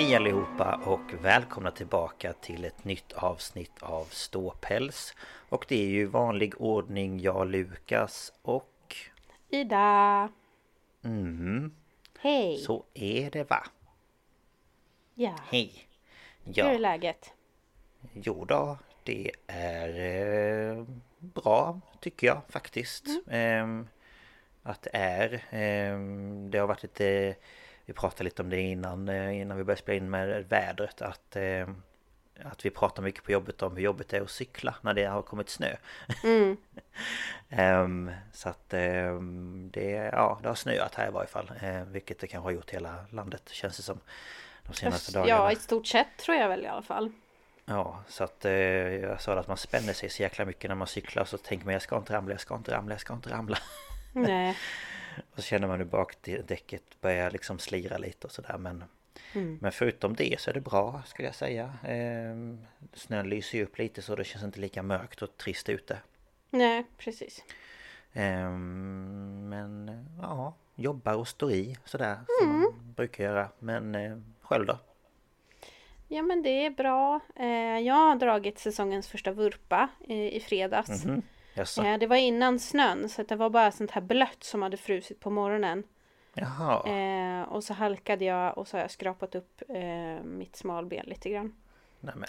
Hej allihopa och välkomna tillbaka till ett nytt avsnitt av Ståpäls Och det är ju vanlig ordning jag, Lukas och... Ida! Mm, Hej! så är det va? Ja, Hej! hur är Ja, läget? jo då, det är eh, bra tycker jag faktiskt. Ehm, att det är. Ehm, det har varit lite... Vi pratade lite om det innan, eh, innan vi började spela in med vädret att... ehm, att vi pratar mycket på jobbet om hur jobbigt det är att cykla när det har kommit snö. Mm. Ehm, så att ehm, det, ja, det har snöat här i varje fall. Eh, vilket det kanske har gjort hela landet känns det som. De senaste dagarna. Ja, i stort sett tror jag väl i alla fall. Ja, så att eh, jag sa att man spänner sig så jäkla mycket när man cyklar så tänker man jag ska inte ramla, jag ska inte ramla, jag ska inte ramla. Nej. Och så känner man hur bakdäcket börjar liksom slira lite och sådär men Mm. Men förutom det så är det bra skulle jag säga. Eh, snön lyser ju upp lite så det känns inte lika mörkt och trist ute. Nej, precis. Ehm, men ja, jobbar och står i sådär som man brukar göra. Men eh, själv då? Ja, men det är bra. Eh, Jag har dragit säsongens första vurpa i i fredags. Mhm. Jaså? Eh, Det var innan snön, så det var bara sånt här blött som hade frusit på morgonen. Jaha. Eh, och så halkade jag och så har jag skrapat upp eh, mitt smalben lite grann. Nej, men,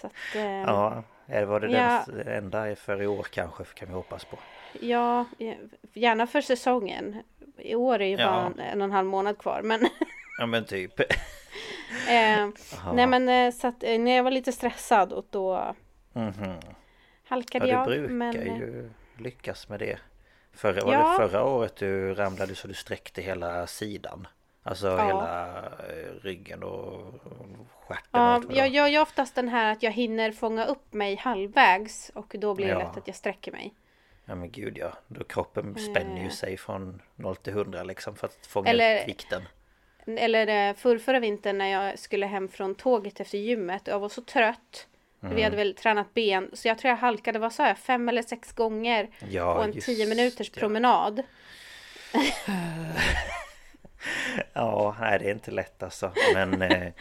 Så att, eh, ja, var det Ja. den enda för i år kanske kan vi hoppas på. Ja, eh, gärna för säsongen. I år är ju Ja. bara en, och en halv månad kvar. Men, Ja men typ. eh, nej men eh, så att, när jag var lite stressad och då Mhm. Ja halkade du jag. brukar men, eh, ju lyckas med det. Förra, var Ja. det förra året du ramlade så du sträckte hela sidan? Alltså Ja. hela eh, ryggen och stjärten Ja, jag var. gör ju oftast den här att jag hinner fånga upp mig halvvägs och då blir det Ja. lätt att jag sträcker mig. Ja men gud ja. Då kroppen spänner ju Eh. sig från 0 till 100 liksom för att fånga Eller- upp vikten. Eller eh, för, förra vintern när jag skulle hem från tåget efter gymmet jag var så trött. Mm. Vi hade väl tränat ben så jag tror jag halkade, vad sa jag, fem eller sex gånger Ja, på en just tio minuters det. promenad. Ja, nej det är inte lätt alltså. Men eh,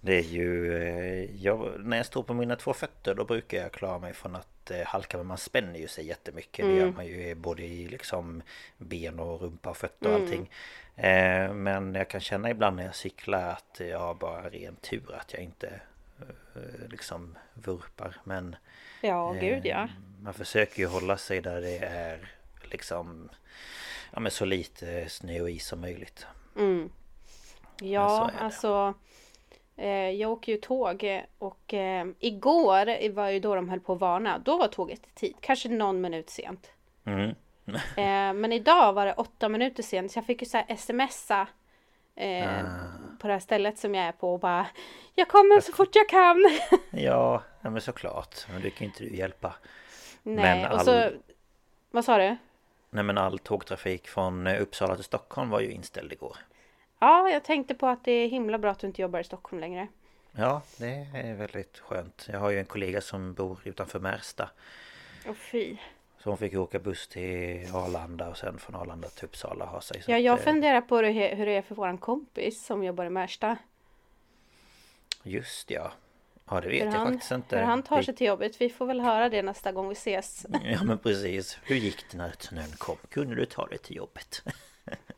det är ju... Eh, jag, när jag står på mina två fötter då brukar jag klara mig från att eh, halka. Men man spänner ju sig jättemycket. Det gör man ju både i liksom ben och rumpa och fötter och allting. Eh, men jag kan känna ibland när jag cyklar att jag har bara ren tur att jag inte liksom vurpar. Men Ja, gud ja. Eh, Man försöker ju hålla sig där det är liksom Ja men så lite snö och is som möjligt Mm. Ja, alltså. Eh, jag åker ju tåg eh, och eh, igår var ju då de höll på att varna. Då var tåget i tid, kanske någon minut sent. mm. Eh, men idag var det åtta minuter sent så jag fick ju så här smsa Eh, Ah. På det här stället som jag är på och bara Jag kommer så fort jag kan! Ja, ja men såklart. Men det kan inte du hjälpa. Nej, Men och så... all- Vad sa du? Nej men all tågtrafik från eh, Uppsala till Stockholm var ju inställd igår. Ja, jag tänkte på att det är himla bra att du inte jobbar i Stockholm längre. Ja, det är väldigt skönt. Jag har ju en kollega som bor utanför Märsta. Åh fy. Så hon fick åka buss till Arlanda och sen från Arlanda till Uppsala ha sig. Så Ja, att, jag eh, funderar på hur det är för våran kompis som jobbar i Märsta. Just ja. Ja det vet Hur jag han, faktiskt inte. hur han tar sig till jobbet. Vi får väl höra det nästa gång vi ses. Ja men precis. Hur gick det när snön kom? Kunde du ta dig till jobbet?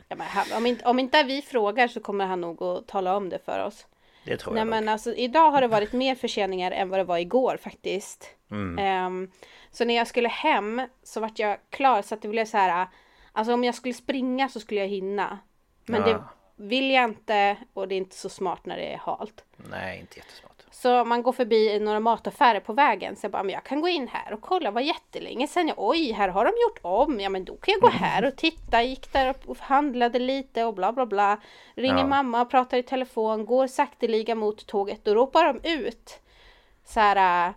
Ja, men han, om, inte, om inte vi frågar så kommer han nog att tala om det för oss. Det tror Nej jag men nog. alltså idag har det varit mer förseningar än vad det var igår faktiskt. Mm. Ehm, så när jag skulle hem så vart jag klar så att det blev så här. Alltså om jag skulle springa så skulle jag hinna. Men Ja. det vill jag inte och det är inte så smart när det är halt. Nej, inte jättesmart. Så man går förbi några mataffärer på vägen. Så jag bara, men jag kan gå in här och kolla. Var jättelänge sedan. Jag, Oj, här har de gjort om. Ja, men då kan jag gå här och titta. Gick där och handlade lite och bla bla bla. Ringer Ja. mamma och pratar i telefon. Går sakteliga mot tåget. Då ropar de ut. Så här.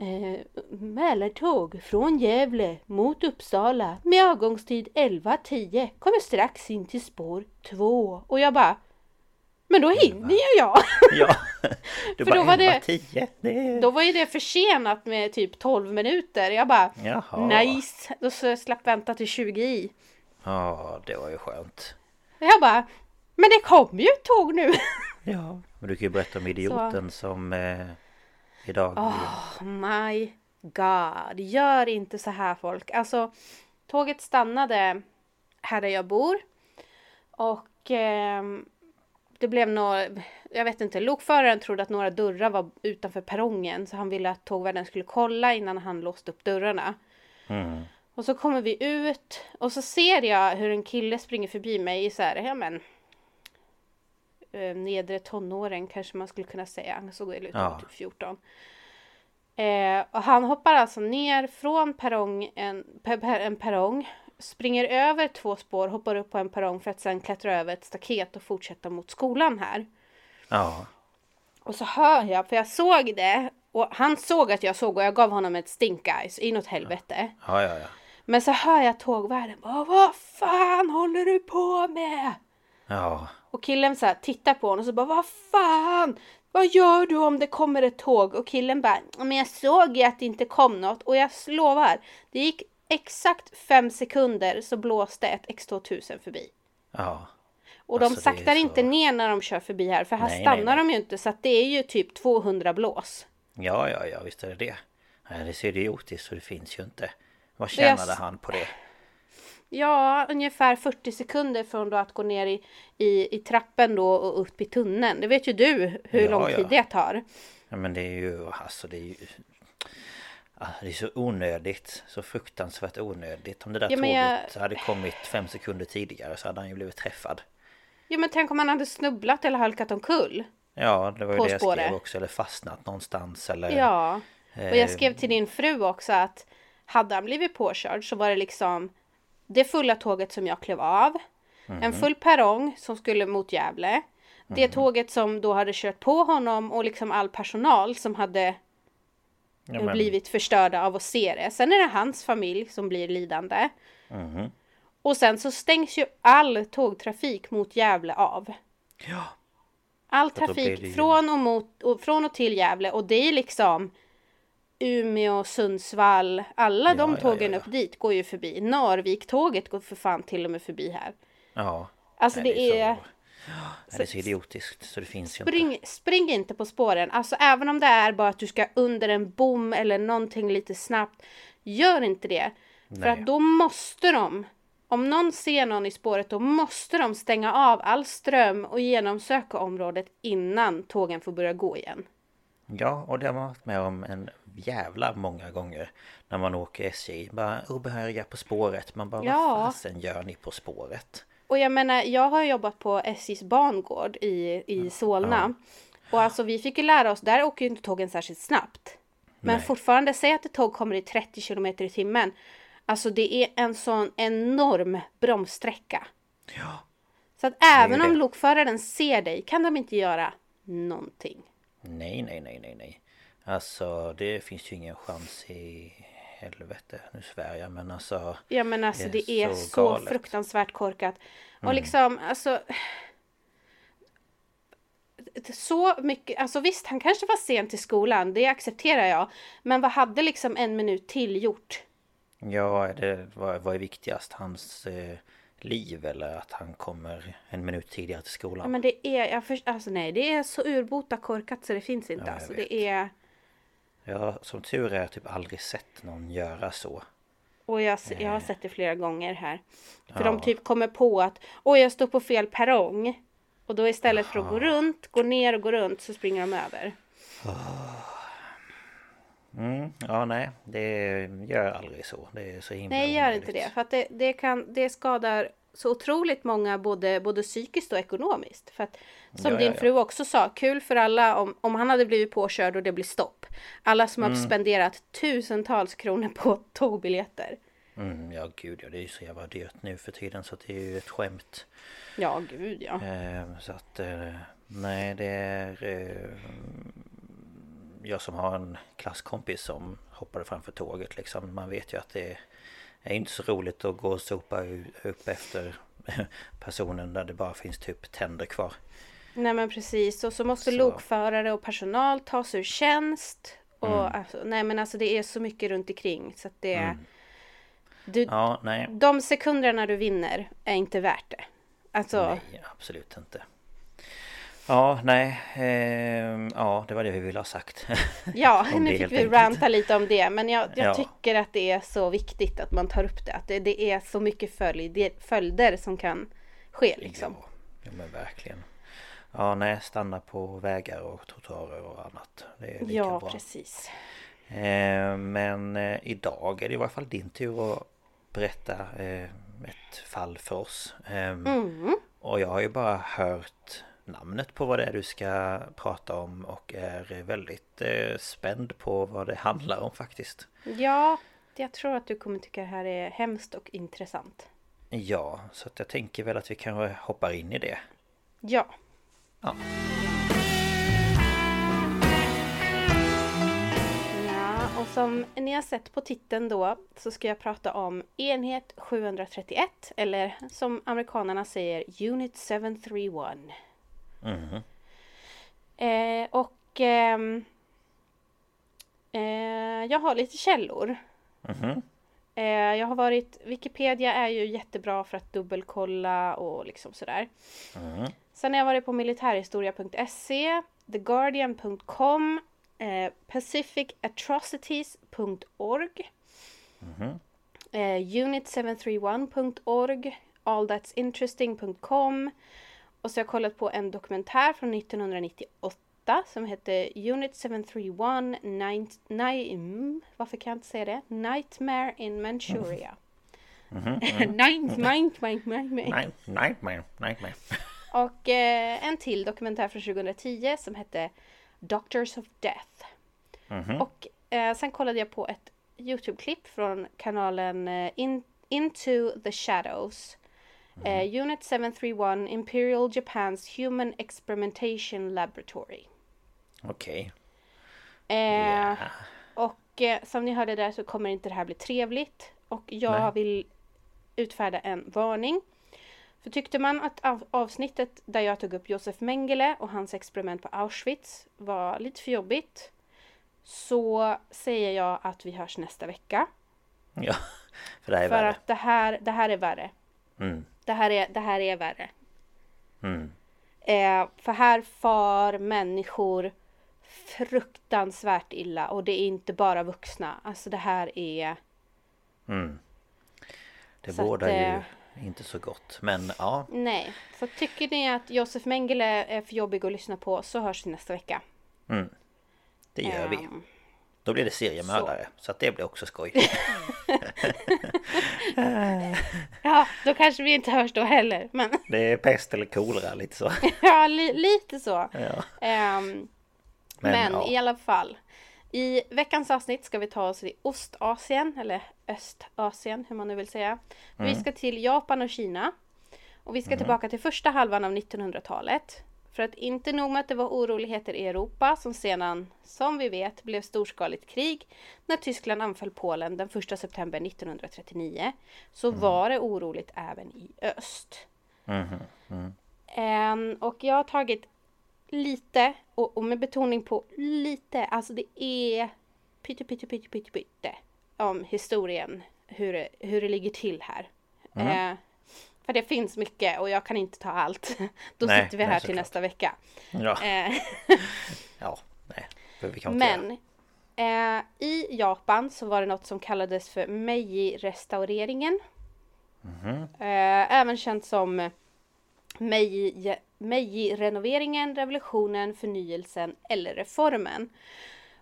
Eh, Mälartåg från Gävle mot Uppsala med avgångstid 11.10 kommer strax in till spår 2 och jag bara Men då hinner ju jag! Ja, du För bara då var det- 11.10. Det. Då var ju det försenat med typ 12 minuter. Jag bara Jaha. nice. Då så jag slapp vänta till 20 i. Ja, det var ju skönt. Jag bara men det kommer ju ett tåg nu. Ja, men du kan ju berätta om idioten som eh, idag... Oh my god. Gör inte så här folk. Alltså tåget stannade här där jag bor. Och ehm, det blev några, jag vet inte, lokföraren trodde att några dörrar var utanför perrongen så han ville att tågvärden skulle kolla innan han låste upp dörrarna. Mm. Och så kommer vi ut och så ser jag hur en kille springer förbi mig i så här, ja men eh, nedre tonåren kanske man skulle kunna säga. Han såg väl ut Ja. typ 14. Eh, och han hoppar alltså ner från perrong, en, per, en perrong, springer över två spår, hoppar upp på en perrong för att sen klättra över ett staket och fortsätta mot skolan här. Ja, Och så hör jag, för jag såg det och han såg att jag såg och jag gav honom ett stink eyes inåt helvete. ja, ja. ja. Men så hör jag tågvärden bara Vad fan håller du på med? Ja, Och killen så här tittar på honom och så bara Vad fan? Vad gör du om det kommer ett tåg? Och killen bara Men jag såg ju att det inte kom något och jag lovar Det gick exakt fem sekunder så blåste ett X2000 förbi. ja. Och Alltså, de är saktar så- inte ner när de kör förbi här för här Nej, nej, stannar nej. de ju inte så att det är ju typ 200 blås. Ja, ja, ja, visst är det det. Nej, det ser idiotiskt så det finns ju inte. Vad tjänade s- han på det? Ja, ungefär 40 sekunder från då att gå ner i, i, i trappen då och upp i tunneln. Det vet ju du hur Ja, lång ja. tid det tar. Ja, men det är ju, alltså det är ju... Ah, Det är så onödigt, så fruktansvärt onödigt. Om det där Ja, tåget hade kommit fem sekunder tidigare så hade han ju blivit träffad. Ja men tänk om han hade snubblat eller halkat omkull. Ja, det var ju det jag skrev också. Eller fastnat någonstans eller... Ja. Och jag eh, skrev till din fru också att hade han blivit påkörd så var det liksom det fulla tåget som jag klev av. En Mhm. full perrong som skulle mot Gävle. Det tåget som då hade kört på honom och liksom all personal som hade ja, men- blivit förstörda av att se det. Sen är det hans familj som blir lidande. Mhm. Och sen så stängs ju all tågtrafik mot Gävle av. Ja, All trafik det från, och mot, och, från och till Gävle och det är liksom Umeå, Sundsvall, alla Ja, de tågen ja, ja. upp dit går ju förbi. Narvik-tåget går för fan till och med förbi här. ja. Alltså Nej, det är... Så... Det är så idiotiskt så det finns ju inte. Spring, inte på spåren. Alltså även om det är bara att du ska under en bom eller någonting lite snabbt. Gör inte det. För Nej. att då måste de. Om någon ser någon i spåret då måste de stänga av all ström och genomsöka området innan tågen får börja gå igen. Ja, och det har man varit med om en jävla många gånger När man åker SJ, bara obehöriga på spåret Man bara, Ja. vad fasen gör ni på spåret? Och jag menar, jag har jobbat på SJs bangård i, i Solna. Och alltså vi fick ju lära oss, där åker ju inte tågen särskilt snabbt. Men Nej. fortfarande, säg att ett tåg kommer i 30 km i timmen. Alltså det är en sån enorm bromssträcka. Ja, Så att även om lokföraren ser dig kan de inte göra någonting. Nej, nej, nej, nej, nej. Alltså det finns ju ingen chans i helvete. Nu svär jag men alltså. Ja men alltså det är så, så galet. fruktansvärt korkat. Och Mm. liksom alltså. Så mycket, alltså visst han kanske var sen till skolan, det accepterar jag. Men vad hade liksom en minut till gjort? Ja, det, vad, vad är viktigast? Hans eh, liv eller att han kommer en minut tidigare till Ja, skolan? men det är, jag för, alltså nej det är så urbota korkat så det finns inte. Ja, alltså vet. det är, Jag har som tur är jag typ aldrig sett någon göra så. och jag, jag har sett det flera gånger här. För Ja. de typ kommer på att, oj jag står på fel perrong. Och då istället för att gå runt, gå ner och gå runt så springer de över. Mm, ja, nej, det gör aldrig så. Det är så himla Nej, gör inte det. För att det, det, kan, det skadar så otroligt många både, både psykiskt och ekonomiskt. För att som Ja, ja, din ja. fru också sa, kul för alla om, om han hade blivit påkörd och det blir stopp. Alla som Mm. har spenderat tusentals kronor på tågbiljetter. Mm, ja, gud ja, det är ju så jävla dyrt nu för tiden så det är ju ett skämt. Ja, gud ja. Eh, så att, eh, nej det är... Eh, jag som har en klasskompis som hoppade framför tåget liksom. Man vet ju att det är inte så roligt att gå och sopa upp efter personen där det bara finns typ tänder kvar. Nej men precis. Och så måste Så. lokförare och personal tas ur tjänst. Och Mm. alltså, nej men alltså det är så mycket runt omkring. Så att det... Du, Ja, nej. De sekunderna du vinner är inte värt det. Alltså, Nej, absolut inte. Ja, nej. ehm, ja, det var det vi ville ha sagt. Ja, nu fick vi enkelt. ranta lite om det. Men jag, jag Ja. tycker att det är så viktigt att man tar upp det. Att det, det är så mycket följ, följder som kan ske liksom. Ja, ja, men verkligen. Ja, nej, stanna på vägar och trottoarer och annat. Det är lika Ja, bra. precis. Eh, men eh, idag är det i varje fall din tur att berätta eh, ett fall för oss. Ehm, Mm. Och jag har ju bara hört namnet på vad det är du ska prata om och är väldigt eh, spänd på vad det handlar om faktiskt. Ja, jag tror att du kommer tycka det här är hemskt och intressant. Ja, så att jag tänker väl att vi kanske hoppar in i det. Ja. Ja. Ja, och som ni har sett på titeln då så ska jag prata om enhet 731 eller som amerikanerna säger Unit 731. Mhm. Eh, och ehm, eh, jag har lite källor. Mhm. Eh, jag har varit, Wikipedia är ju jättebra för att dubbelkolla och liksom sådär. Mm. Sen har jag varit på militärhistoria.se, theguardian.com, eh, pacificatrocities.org, Mhm. eh, unit731.org, allthat'sinteresting.com och så har jag kollat på en dokumentär från 1998 som heter Unit 731 Night, mm, Varför kan jag inte säga det? Nightmare in Manchuria. Night, night, night, night, night. Nej, nightmare, nightmare. Och eh, en till dokumentär från 2010 som hette Doctors of Death. Mhm. Och eh, sen kollade jag på ett Youtube-klipp från kanalen eh, In, Into the Shadows. Eh, Unit 731 Imperial Japan's Human Experimentation Laboratory. Okej. Eh, Ja. Och eh, som ni hörde där så kommer inte det här bli trevligt. Och jag Nej. vill utfärda en varning. För tyckte man att av, avsnittet där jag tog upp Josef Mengele och hans experiment på Auschwitz var lite för jobbigt. Så säger jag att vi hörs nästa vecka. Ja, för det här är för värre. att det här, det här är värre. Mm. Det här är, det här är värre. Mm. Eh, för här far människor fruktansvärt illa och det är inte bara vuxna. Alltså det här är... Mm. Det Så bådar ju eh, inte så gott. Men ja, Nej, så tycker ni att Josef Mengele är för jobbig att lyssna på så hörs vi nästa vecka. mm. det gör vi. Ehm, Då blir det seriemördare. Så. att det blir också skoj. Ja, då kanske vi inte hörs då heller. Men Det är pest eller kolera lite så. ja, li, lite så. Ja. Ehm, Men, men ja. i alla fall. I veckans avsnitt ska vi ta oss till Ostasien, eller Östasien, hur man nu vill säga. Vi Mm. ska till Japan och Kina. Och vi ska tillbaka till första halvan av 1900-talet. För att inte nog med att det var oroligheter i Europa som sedan, som vi vet, blev storskaligt krig när Tyskland anföll Polen den 1 september 1939 så var det oroligt även i öst. Ehm, och jag har tagit lite, och, och med betoning på lite, alltså det är pytte pytte pytte pytte pytte om historien, hur det, hur det ligger till här. Eh, för det finns mycket och jag kan inte ta allt. Då Nej, sitter vi nej, här till såklart. nästa vecka. Ja, Eh, ja nej. Vi kan inte göra. men eh, i Japan så var det något som kallades för Meiji-restaureringen. Eh, även känt som Meiji- Meiji-renoveringen, revolutionen, förnyelsen eller reformen.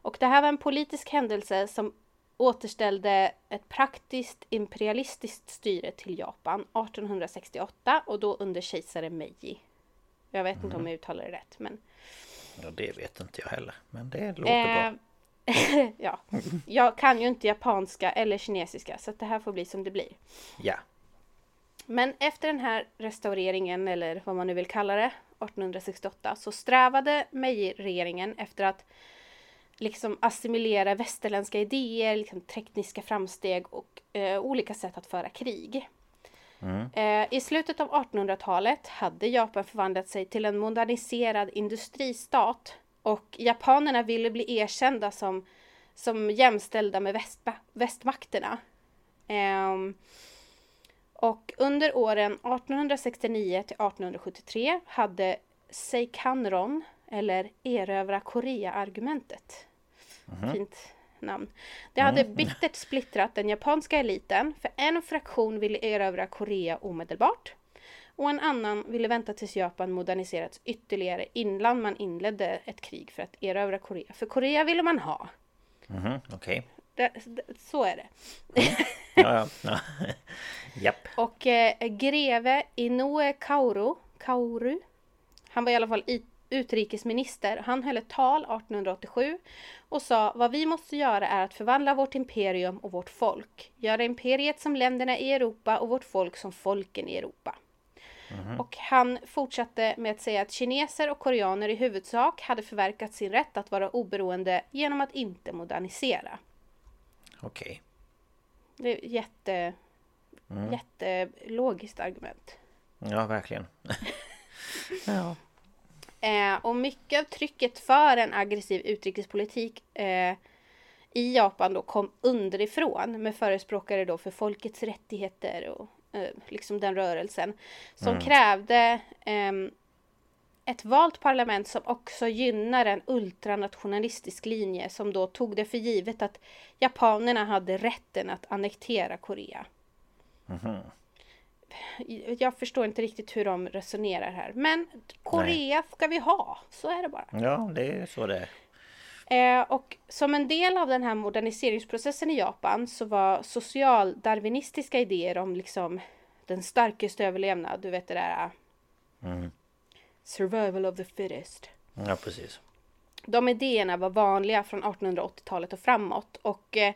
Och det här var en politisk händelse som återställde ett praktiskt imperialistiskt styre till Japan 1868 och då under kejsare Meiji. Jag vet inte om jag uttalar det rätt men Ja, det vet inte jag heller. Men det låter bra. Eh, ja, jag kan ju inte japanska eller kinesiska så det här får bli som det blir. Ja. Men efter den här restaureringen, eller vad man nu vill kalla det, 1868, så strävade Meiji-regeringen efter att liksom assimilera västerländska idéer, liksom tekniska framsteg och eh, olika sätt att föra krig. Eh, I slutet av 1800-talet hade Japan förvandlat sig till en moderniserad industristat och japanerna ville bli erkända som, som jämställda med västma- västmakterna. Ehm, och under åren 1869 till 1873 hade Seikanron, eller erövra Korea-argumentet. Fint namn. Det hade bittert splittrat den japanska eliten, för en fraktion ville erövra Korea omedelbart. Och en annan ville vänta tills Japan moderniserats ytterligare innan man inledde ett krig för att erövra Korea. För Korea ville man ha. Mhm, Okej. Det, så är det. Ja, ja. ja. Japp. Och eh, greve Inoue Kauru, Kauru, han var i alla fall i, utrikesminister. Han höll ett tal 1887 och sa vad vi måste göra är att förvandla vårt imperium och vårt folk. Göra imperiet som länderna i Europa och vårt folk som folken i Europa. Och han fortsatte med att säga att kineser och koreaner i huvudsak hade förverkat sin rätt att vara oberoende genom att inte modernisera. Okej. Det är jätte, jättelogiskt argument. Ja, verkligen. ja. Eh, och mycket av trycket för en aggressiv utrikespolitik eh, i Japan då kom underifrån med förespråkare då för folkets rättigheter och eh, liksom den rörelsen. Som krävde ehm, ett valt parlament som också gynnar en ultranationalistisk linje som då tog det för givet att japanerna hade rätten att annektera Korea. Jag förstår inte riktigt hur de resonerar här. Men Korea ska vi ha, så är det bara. ja, det är så det är. Eh, och som en del av den här moderniseringsprocessen i Japan så var socialdarwinistiska idéer om liksom den starkaste överlevnad, du vet det där survival of the fittest. Ja, precis. De idéerna var vanliga från 1880-talet och framåt och eh,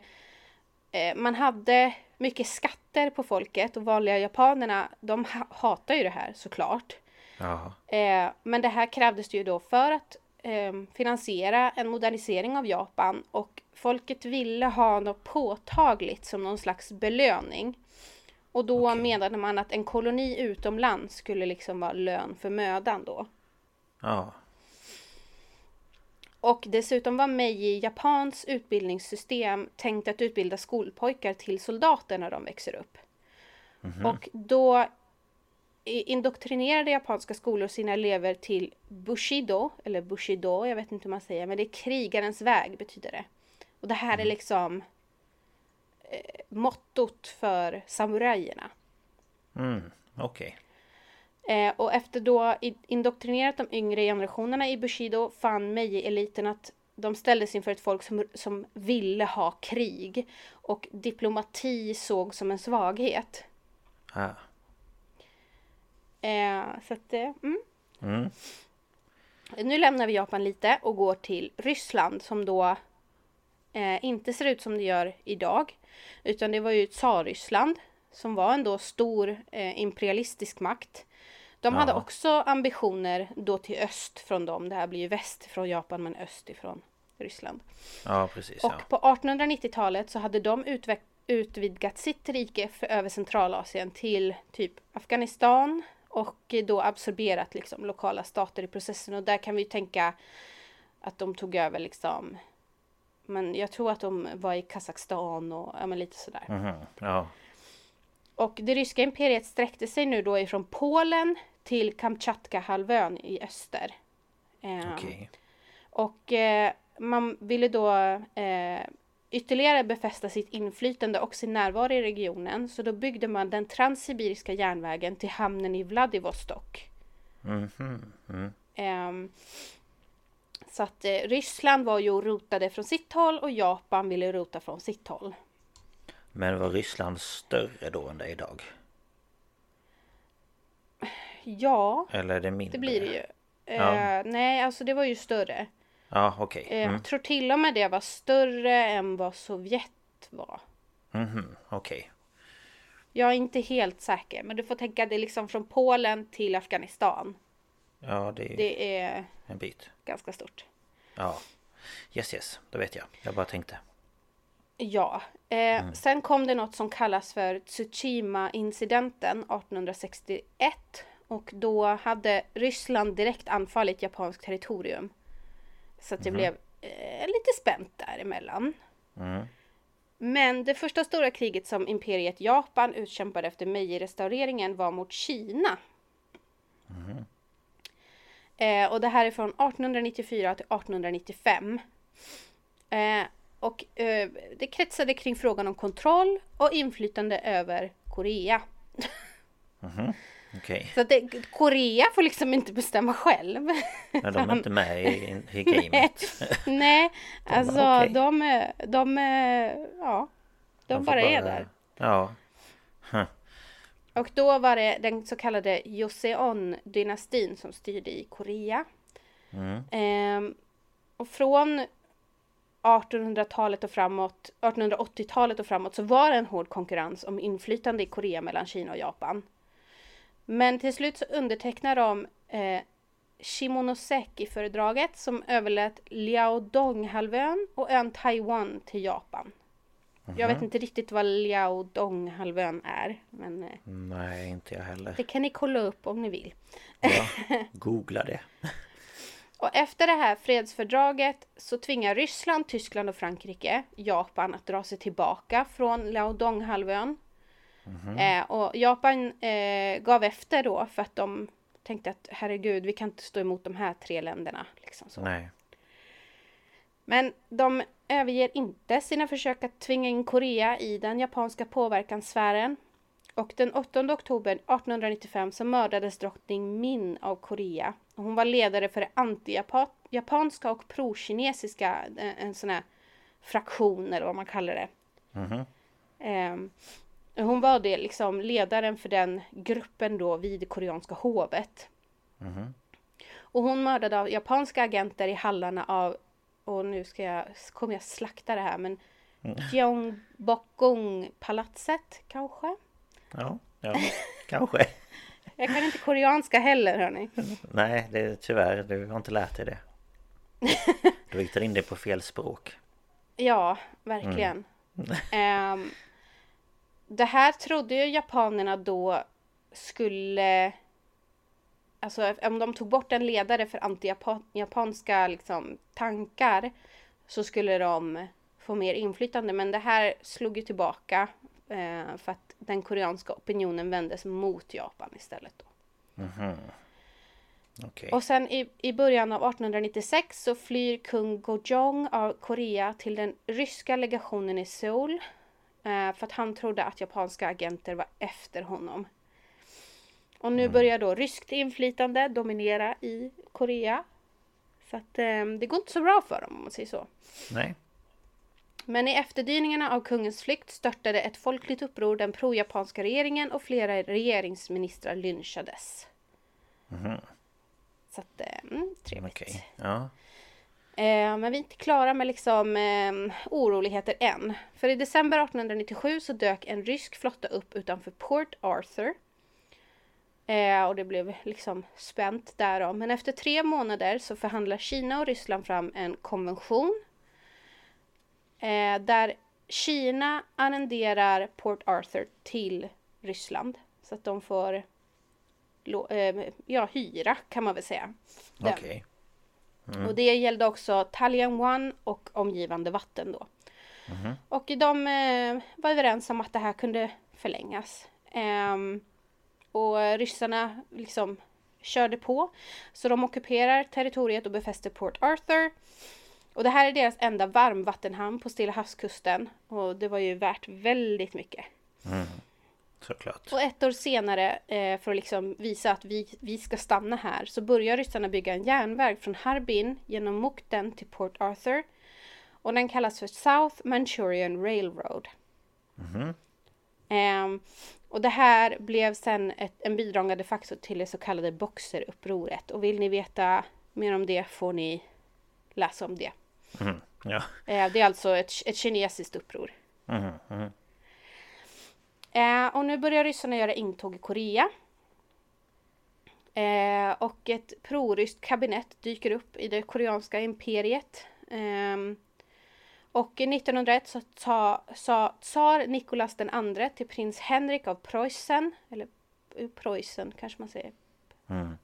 man hade mycket skatter på folket och vanliga japanerna de ha- hatar ju det här såklart. Ja. Eh, men det här krävdes ju då för att eh, finansiera en modernisering av Japan och folket ville ha något påtagligt som någon slags belöning. Och då menade man att en koloni utomlands skulle liksom vara lön för mödan då. Ja. Och dessutom var Meiji Japans utbildningssystem tänkt att utbilda skolpojkar till soldater när de växer upp. Och då indoktrinerade japanska skolor sina elever till Bushido, eller Bushido, jag vet inte hur man säger, men det är krigarens väg betyder det. Och det här är liksom eh, mottot för samurajerna. Mm, okej. Eh, och efter då indoktrinerat de yngre generationerna i Bushido fann Meiji-eliten att de ställdes inför ett folk som, som ville ha krig. Och diplomati såg som en svaghet. Ah. Eh, så att, eh, mm. Mm. Nu lämnar vi Japan lite och går till Ryssland som då eh, inte ser ut som det gör idag. Utan det var ju Tsarryssland som var en då stor eh, imperialistisk makt. De hade Ja. också ambitioner då till öst från dem. Det här blir ju väst från Japan men öst ifrån Ryssland. Ja, precis. Och Ja. på 1890-talet så hade de utveck- utvidgat sitt rike för över Centralasien till typ Afghanistan och då absorberat liksom lokala stater i processen och där kan vi ju tänka att de tog över liksom men jag tror att de var i Kazakstan och ja, men lite sådär. Mhm, ja. Och det ryska imperiet sträckte sig nu då ifrån Polen till Kamtjatka-halvön i öster. Ehm, Okej. och eh, man ville då eh, ytterligare befästa sitt inflytande och sin närvaro i regionen. Så då byggde man den transsibiriska järnvägen till hamnen i Vladivostok. Mm. Ehm, så att eh, Ryssland var ju rotade från sitt håll och Japan ville rota från sitt håll. Men var Ryssland större då än det är idag? Ja, Eller är det mindre? det blir det ju. Eh, Ja. Nej, alltså det var ju större. Ja, okej. Eh, Mm. Jag tror till och med det var större än vad Sovjet var. Mhm, okej. Jag är inte helt säker, men du får tänka det liksom från Polen till Afghanistan. Ja, det är Det är en bit. ganska stort. Ja. Yes, yes. Då vet jag. Jag bara tänkte. Ja. Eh, Sen kom det något som kallas för Tsushima-incidenten 1861. Och då hade Ryssland direkt anfallit japanskt territorium. Så att det blev eh, lite spänt däremellan. Mm. Men det första stora kriget som imperiet Japan utkämpade efter Meiji-restaureringen var mot Kina. Eh, och det här är från 1894 till 1895. Eh, och eh, det kretsade kring frågan om kontroll och inflytande över Korea. Okej. Så att det, Korea får liksom inte bestämma själv. Men de är inte med i, i gamet. Nej, alltså bara, okej. de, eh, de, eh, ja, de, får bara är där. Ja. Och då var det den så kallade Joseon-dynastin som styrde i Korea. Ehm, och från 1800-talet och framåt, 1880-talet och framåt så var det en hård konkurrens om inflytande i Korea mellan Kina och Japan. Men till slut så undertecknade de eh, Shimonoseki-fördraget som överlät Liaodong-halvön och ön Taiwan till Japan. Jag vet inte riktigt vad Liaodong-halvön är, men eh, Nej, inte jag heller. det kan ni kolla upp om ni vill. Ja. Googla det. Och efter det här fredsfördraget så tvingar Ryssland, Tyskland och Frankrike Japan att dra sig tillbaka från Liaodong-halvön. Eh, och Japan eh, gav efter då för att de tänkte att herregud, vi kan inte stå emot de här tre länderna. Liksom så. Nej. Men de överger inte sina försök att tvinga in Korea i den japanska påverkanssfären. Och den 8 oktober 1895 så mördades drottning Min av Korea. Hon var ledare för det anti-japanska och pro-kinesiska, en, en sån här fraktion eller vad man kallar det. Ehm, hon var det liksom ledaren för den gruppen då vid koreanska hovet. Och hon mördade av japanska agenter i hallarna av, och nu ska jag, kommer jag slakta det här, men Gyeongbokgung-palatset kanske? Ja, ja. Kanske. Jag kan inte koreanska heller hörni. Nej, det är tyvärr. Du har inte lärt dig det. Du riktar in dig på fel språk. Ja, verkligen. Ehm, det här trodde ju japanerna då skulle... Alltså om de tog bort en ledare för anti-japanska liksom, tankar så skulle de få mer inflytande. Men det här slog ju tillbaka eh, för att den koreanska opinionen vändes mot Japan istället. Då. Okej. Och sen i, i början av 1896 så flyr kung Gojong av Korea till den ryska legationen i Seoul. Eh, för att han trodde att japanska agenter var efter honom. Och nu börjar då ryskt inflytande dominera i Korea. Så att eh, det går inte så bra för dem om man säger så. Nej. Men i efterdyningarna av kungens flykt störtade ett folkligt uppror den pro-japanska regeringen och flera regeringsministrar lynchades. Så att, eh, mm, trevligt. Okej. Ja. Eh, men vi är inte klara med liksom eh, oroligheter än. För i december 1897 så dök en rysk flotta upp utanför Port Arthur. Eh, och det blev liksom spänt där då. Men efter tre månader så förhandlar Kina och Ryssland fram en konvention. Eh, där Kina arrenderar Port Arthur till Ryssland. Så att de får eh, ja, hyra kan man väl säga. Okej. Okay. Mm. Och det gällde också Talian One och omgivande vatten då. Mm. Och de eh, var överens om att det här kunde förlängas. Um, och ryssarna liksom körde på. Så de ockuperar territoriet och befäster Port Arthur. Och det här är deras enda varmvattenhamn på Stilla havskusten. Och det var ju värt väldigt mycket. Mm. Såklart. Och ett år senare, eh, för att liksom visa att vi, vi ska stanna här, så börjar ryssarna bygga en järnväg från Harbin genom Mukden till Port Arthur. Och den kallas för South Manchurian Railroad. Mm. Eh, och det här blev sen ett, en bidragande faktor till det så kallade Boxerupproret. Och vill ni veta mer om det får ni läsa om det. Mm. Ja. Eh, det är alltså ett, ett kinesiskt uppror. Mm. Eh, och nu börjar ryssarna göra intåg i Korea. Eh, och ett proryskt kabinett dyker upp i det koreanska imperiet. Eh, och 1901 så sa, sa tsar Nikolas den andre till prins Henrik av Preussen, eller Preussen kanske man säger. Mm.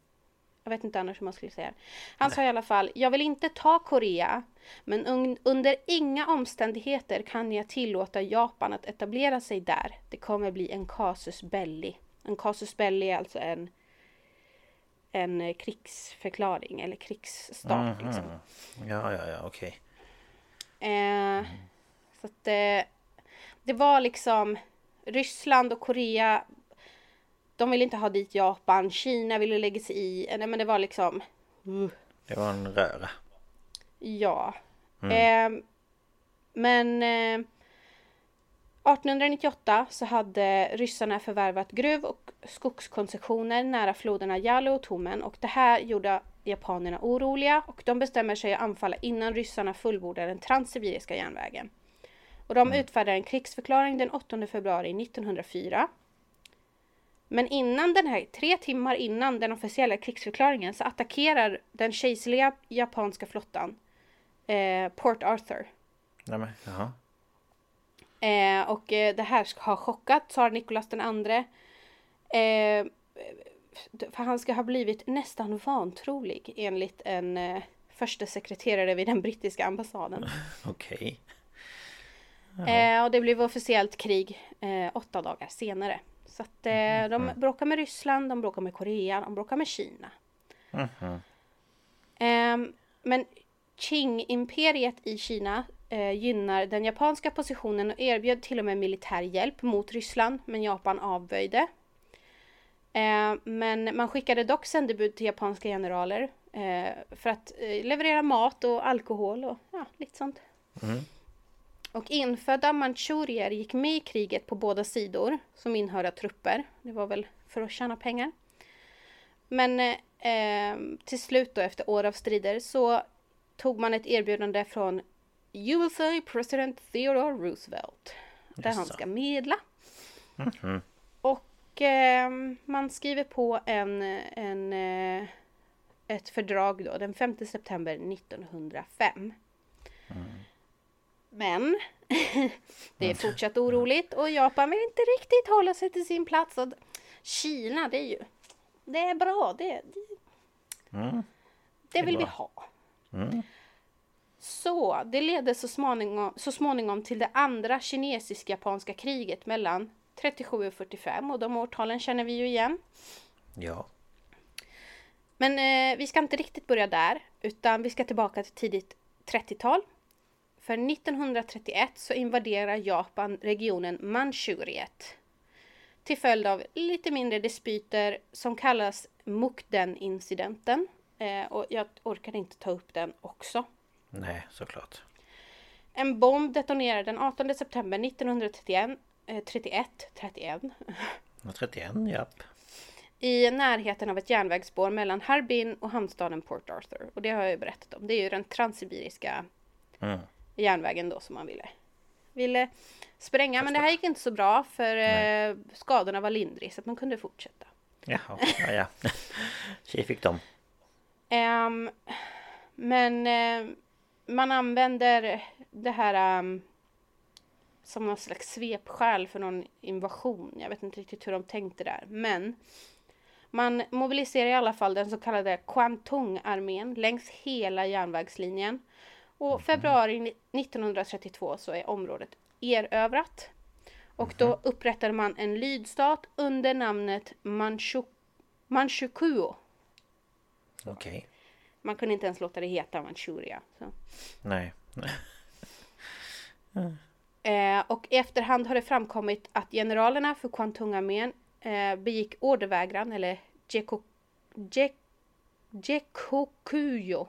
Jag vet inte annars hur man skulle säga. Han Nej. sa i alla fall, jag vill inte ta Korea, men un under inga omständigheter kan jag tillåta Japan att etablera sig där. Det kommer bli en casus belli. En casus belli är alltså en, en krigsförklaring eller krigsstart. Mm -hmm. liksom. Ja, ja, ja, okej. Okay. Eh, mm. Så att eh, det var liksom Ryssland och Korea de ville inte ha dit Japan, Kina ville lägga sig i. Nej men det var liksom... Uh. Det var en röra. Ja. Mm. Eh, men eh, 1898 så hade ryssarna förvärvat gruv och skogskoncessioner nära floderna Yalu och Tomen och det här gjorde japanerna oroliga och de bestämmer sig att anfalla innan ryssarna fullbordar den transsibiriska järnvägen. Och de mm. utfärdar en krigsförklaring den 8 februari 1904 men innan den här, tre timmar innan den officiella krigsförklaringen så attackerar den kejserliga japanska flottan eh, Port Arthur. Nämen, jaha. Eh, och eh, det här ska ha chockat tsar Nikolas den andre. Eh, för han ska ha blivit nästan vantrolig enligt en eh, första sekreterare vid den brittiska ambassaden. Okej. Okay. Eh, och det blev officiellt krig eh, åtta dagar senare. Så att eh, mm. de mm. bråkar med Ryssland, de bråkar med Korea, de bråkar med Kina. Mm. Eh, men Qing-imperiet i Kina eh, gynnar den japanska positionen och erbjöd till och med militär hjälp mot Ryssland, men Japan avböjde. Eh, men man skickade dock sändebud till japanska generaler eh, för att eh, leverera mat och alkohol och ja, lite sånt. Mm. Och infödda manchurier gick med i kriget på båda sidor som inhörda trupper. Det var väl för att tjäna pengar. Men eh, till slut då efter år av strider så tog man ett erbjudande från USA president Theodore Roosevelt. Där yes. han ska medla. Mm -hmm. Och eh, man skriver på en, en, eh, ett fördrag då den 5 september 1905. Mm. Men det är fortsatt oroligt och Japan vill inte riktigt hålla sig till sin plats. Och Kina, det är ju... Det är bra. Det, det, mm. det vill vi ha. Mm. Så det ledde så småningom, så småningom till det andra kinesisk-japanska kriget mellan 37 och 45 och de årtalen känner vi ju igen. Ja. Men eh, vi ska inte riktigt börja där utan vi ska tillbaka till tidigt 30-tal för 1931 så invaderar Japan regionen Manchuriet till följd av lite mindre dispyter som kallas Mukden-incidenten. Eh, och jag orkade inte ta upp den också. Nej, såklart. En bomb detonerar den 18 september 1931 eh, 31, 31. 31, japp. i närheten av ett järnvägsspår mellan Harbin och hamnstaden Port Arthur. Och det har jag ju berättat om. Det är ju den transsibiriska Mm. Järnvägen då som man ville, ville spränga. Men det här gick inte så bra för eh, skadorna var lindriga så att man kunde fortsätta. Jaha, ja ja. Tjej fick dem. Ehm, men eh, man använder det här ehm, som någon slags svepskäl för någon invasion. Jag vet inte riktigt hur de tänkte där. Men man mobiliserar i alla fall den så kallade Kwantung-armén längs hela järnvägslinjen. Och februari ni- 1932 så är området erövrat. Och då upprättade man en lydstat under namnet Manchu Manchukuo. Okej. Man kunde inte ens låta det heta Manchuria. Så. Nej. Eh, och i efterhand har det framkommit att generalerna för Kwantung-armén eh, begick ordervägran eller Jeko, Jek, Jekokuyo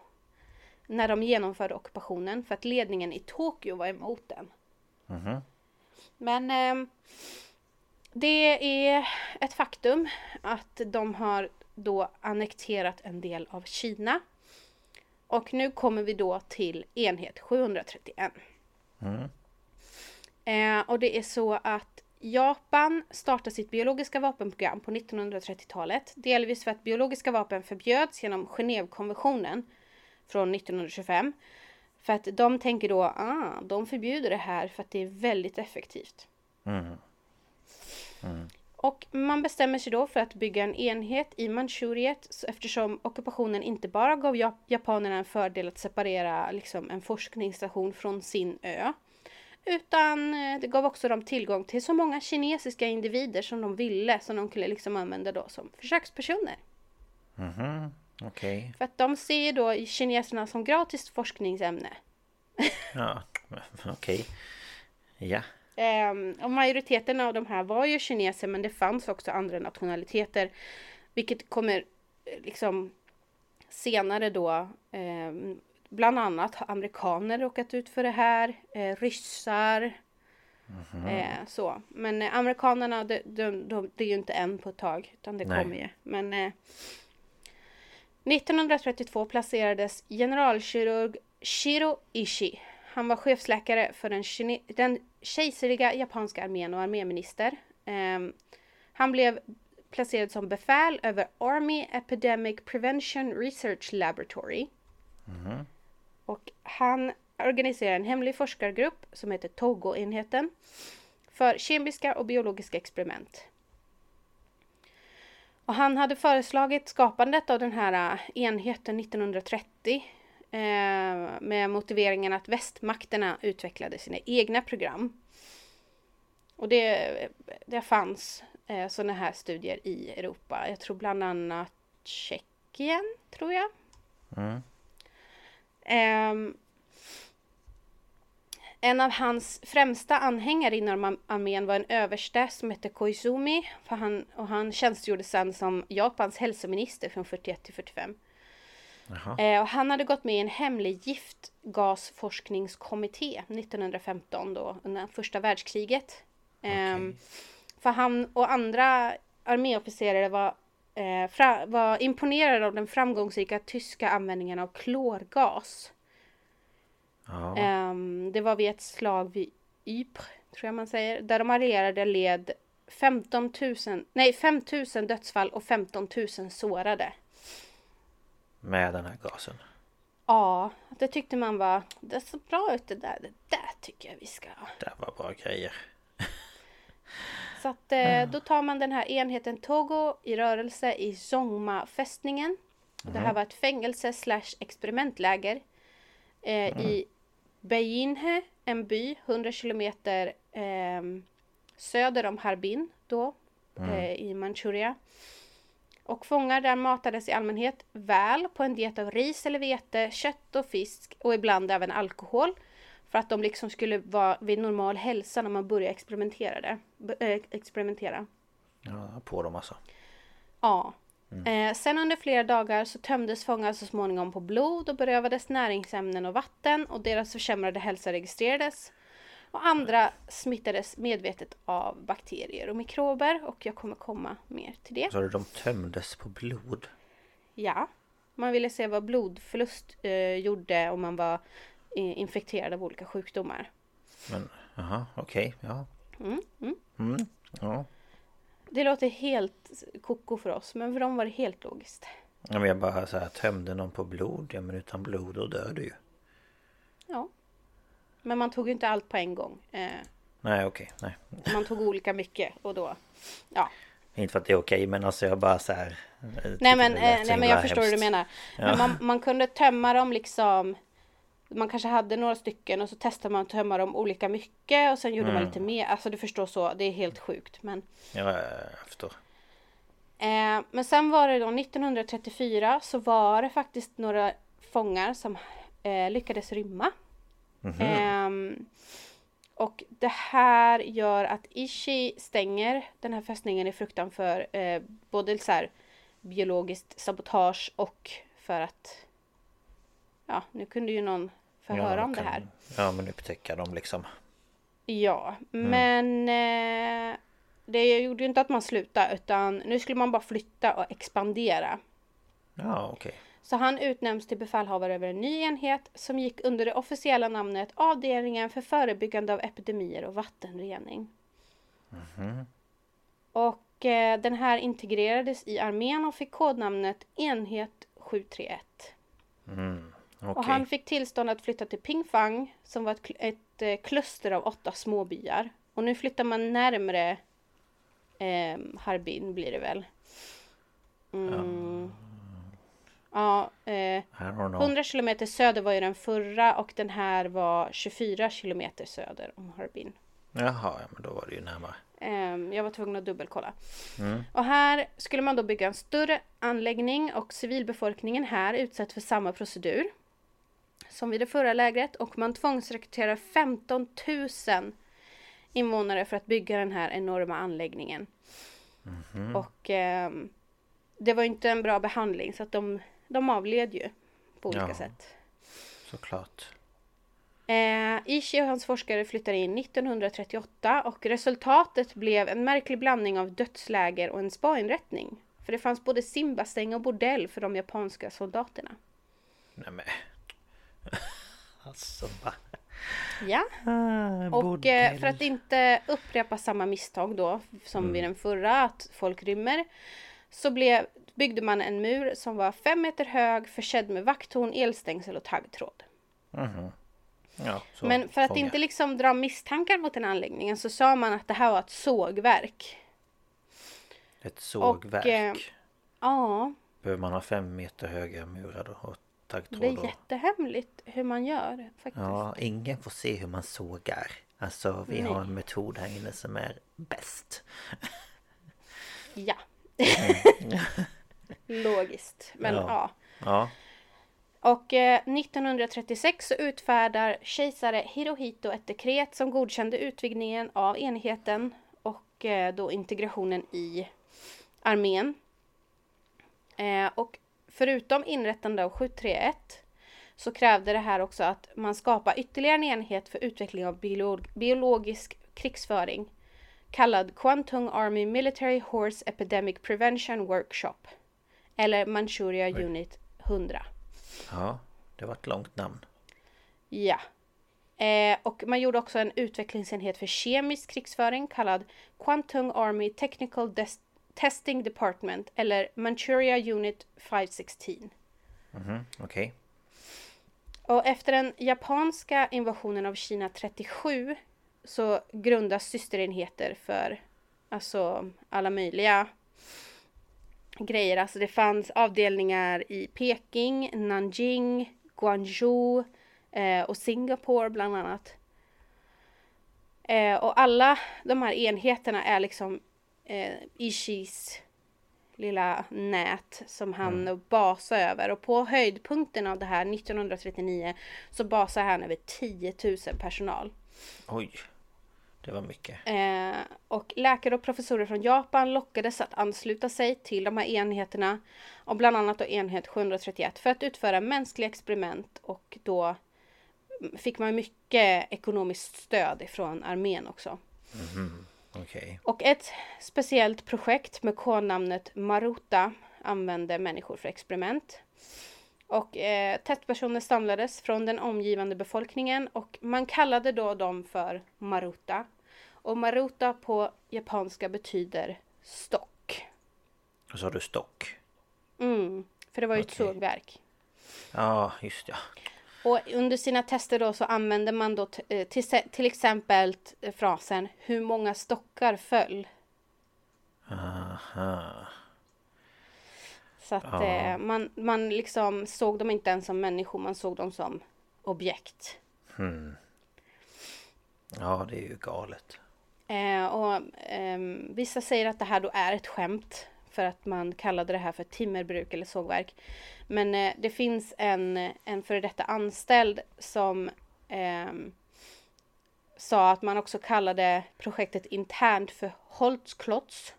när de genomförde ockupationen för att ledningen i Tokyo var emot den. Mhm. Men ehm, det är ett faktum att de har då annekterat en del av Kina. Och nu kommer vi då till enhet 731. Mm. Eh, och det är så att Japan startar sitt biologiska vapenprogram på 1930-talet. Delvis för att biologiska vapen förbjöds genom Genèvekonventionen från 1925. För att de tänker då, ah, de förbjuder det här för att det är väldigt effektivt. Mm. Och man bestämmer sig då för att bygga en enhet i Manchuriet eftersom ockupationen inte bara gav jap- japanerna en fördel att separera liksom, en forskningsstation från sin ö. Utan eh, det gav också dem tillgång till så många kinesiska individer som de ville som de kunde liksom använda då som försökspersoner. Mhm. Okej. För att de ser då kineserna som gratis forskningsämne. Ja. Okej. Ja. Ehm, och majoriteten av de här var ju kineser men det fanns också andra nationaliteter. Vilket kommer eh, liksom senare då ehm, bland annat har amerikaner råkat ut för det här. Eh, ryssar. Eh, så. Men eh, amerikanerna de, de, de, det är ju inte en på ett tag utan det Nej. kommer ju. Men eh, 1932 placerades generalkirurg Shiro Ishii. Han var chefsläkare för den, kine- den kejserliga japanska armén och arméminister. Ehm, han blev placerad som befäl över Army Epidemic Prevention Research Laboratory. Och han organiserar en hemlig forskargrupp som heter Togo-enheten för kemiska och biologiska experiment. Och han hade föreslagit skapandet av den här äh, enheten 1930 eh, med motiveringen att västmakterna utvecklade sina egna program. Och det, det fanns eh, sådana här studier i Europa. Jag tror bland annat Tjeckien, tror jag. Mm. Ehm, en av hans främsta anhängare inom armén var en överste som hette Koizumi. För han, och han tjänstgjorde sedan som Japans hälsominister från 41 till 45. Jaha. Eh, och han hade gått med i en hemlig giftgasforskningskommitté 1915 då under första världskriget. Ehm, För han och andra arméofficerare var, eh, fra, var imponerade av den framgångsrika tyska användningen av klorgas. Ja. Ehm, det var vid ett slag vid Ypres, tror jag man säger, där de allierade led 15 000, nej 5 000 dödsfall och 15 000 sårade. Med den här gasen. Ja, det tyckte man var, det såg bra ut det där, det där tycker jag vi ska. Det var bra grejer. Så att eh, då tar man den här enheten Togo i rörelse i Zongma-fästningen. Och Det här var ett fängelse slash experimentläger eh, i Beinhe, en by 100 kilometer eh, söder om Harbin då eh, i Manchuria. Och fångar där matades i allmänhet väl på en diet av ris eller vete, kött och fisk och ibland även alkohol. För att de liksom skulle vara vid normal hälsa när man börjar experimentera. Det, eh, experimentera. Ja, på dem alltså. Ja. Eh, sen under flera dagar så tömdes fångar så småningom på blod och berövades näringsämnen och vatten och deras försämrade hälsa registrerades. Och andra smittades medvetet av bakterier och mikrober och jag kommer komma mer till det. Så de tömdes på blod? Ja, man ville se vad blodförlust eh, gjorde om man var eh, infekterad av olika sjukdomar. Men, jaha, okej, okay, ja. Mm, mm. Mm, ja. Det låter helt koko för oss, men för dem var det helt logiskt. Ja, men jag bara så här, tömde någon på blod, ja men utan blod då dör du ju. Ja. Men man tog ju inte allt på en gång. Eh, nej, okej, nej. Man tog olika mycket och då, ja. Inte för att det är okej, men alltså jag bara så här. Nej men, eh, nej, men jag förstår hur du menar. Ja. Men man, man kunde tömma dem liksom man kanske hade några stycken och så testade man att tömma dem olika mycket och sen gjorde mm. man lite mer. Alltså du förstår så, det är helt sjukt. Men... Ja, jag förstår. Eh, men sen var det då 1934 så var det faktiskt några fångar som eh, lyckades rymma. Mm -hmm. eh, och det här gör att Ishi stänger den här fästningen i fruktan för eh, både så här, biologiskt sabotage och för att ja, nu kunde ju någon få ja, höra om kan, det här. Ja, men upptäcka dem liksom. Ja, mm. men eh, det gjorde ju inte att man slutade utan nu skulle man bara flytta och expandera. Ja, okej. Okay. Så han utnämns till befälhavare över en ny enhet som gick under det officiella namnet Avdelningen för förebyggande av epidemier och vattenrening. Mm. Och eh, den här integrerades i armén och fick kodnamnet Enhet 731. Mm. Okay. Och han fick tillstånd att flytta till Pingfang som var ett, ett eh, kluster av åtta småbyar. Och nu flyttar man närmre eh, Harbin blir det väl. Mm. Ja, eh, 100 kilometer söder var ju den förra och den här var 24 kilometer söder om Harbin. Jaha, ja, men då var det ju närmare. Eh, jag var tvungen att dubbelkolla. Mm. Och här skulle man då bygga en större anläggning och civilbefolkningen här utsätts för samma procedur som vid det förra lägret och man tvångsrekryterar 15 000 invånare för att bygga den här enorma anläggningen. Mm -hmm. Och eh, det var inte en bra behandling så att de, de avled ju på olika ja, sätt. Såklart. Eh, Ishi och hans forskare flyttade in 1938 och resultatet blev en märklig blandning av dödsläger och en spainrättning. För det fanns både simbassäng och bordell för de japanska soldaterna. Nämen. alltså va? Ja. Ah, och eh, för att inte upprepa samma misstag då som mm. vid den förra, att folk rymmer. Så blev, byggde man en mur som var fem meter hög försedd med vakttorn, elstängsel och taggtråd. Mm. Ja, Men för att fånga. inte liksom dra misstankar mot den anläggningen så sa man att det här var ett sågverk. Ett sågverk? Och, eh, ja. Behöver man ha fem meter höga murar då? Och taggtråd? Det är jättehemligt hur man gör faktiskt. Ja, ingen får se hur man sågar. Alltså vi Nej. har en metod här inne som är bäst. ja. Mm. Logiskt. Men ja. ja. ja. Och eh, 1936 så utfärdar kejsare Hirohito ett dekret som godkände utvidgningen av enheten och eh, då integrationen i armén. Eh, och förutom inrättande av 731 så krävde det här också att man skapar ytterligare en enhet för utveckling av biolog biologisk krigsföring kallad Kwantung Army Military Horse Epidemic Prevention Workshop eller Manchuria Oj. Unit 100. Ja, det var ett långt namn. Ja. Eh, och man gjorde också en utvecklingsenhet för kemisk krigsföring kallad Kwantung Army Technical Des Testing Department eller Manchuria Unit 516. Mm Okej. Okay. Och efter den japanska invasionen av Kina 37 så grundas systerenheter för alltså alla möjliga grejer. Alltså det fanns avdelningar i Peking, Nanjing, Guangzhou eh, och Singapore bland annat. Eh, och alla de här enheterna är liksom eh, Ishis lilla nät som han mm. basar över. Och på höjdpunkten av det här 1939 så basar han över 10 000 personal. Oj! Det var mycket. Eh, och läkare och professorer från Japan lockades att ansluta sig till de här enheterna. Och bland annat då enhet 731 för att utföra mänskliga experiment och då fick man mycket ekonomiskt stöd ifrån armén också. Okej. Och ett speciellt projekt med kodnamnet Maruta använde människor för experiment. Och eh, testpersoner samlades från den omgivande befolkningen och man kallade då dem för Maruta. Och Maruta på japanska betyder stock. Och så har du stock. Mm, för det var ju ett Okej. sågverk. Ja, just ja. Och under sina tester då så använde man då eh, till, till exempel t- frasen Hur många stockar föll? Aha. Så att eh, man, man liksom såg dem inte ens som människor, man såg dem som objekt. Ja, det är ju galet. Eh, och ehm, vissa säger att det här då är ett skämt för att man kallade det här för timmerbruk eller sågverk. Men eh, det finns en, en före detta anställd som ehm, sa att man också kallade projektet internt för Holzklotz.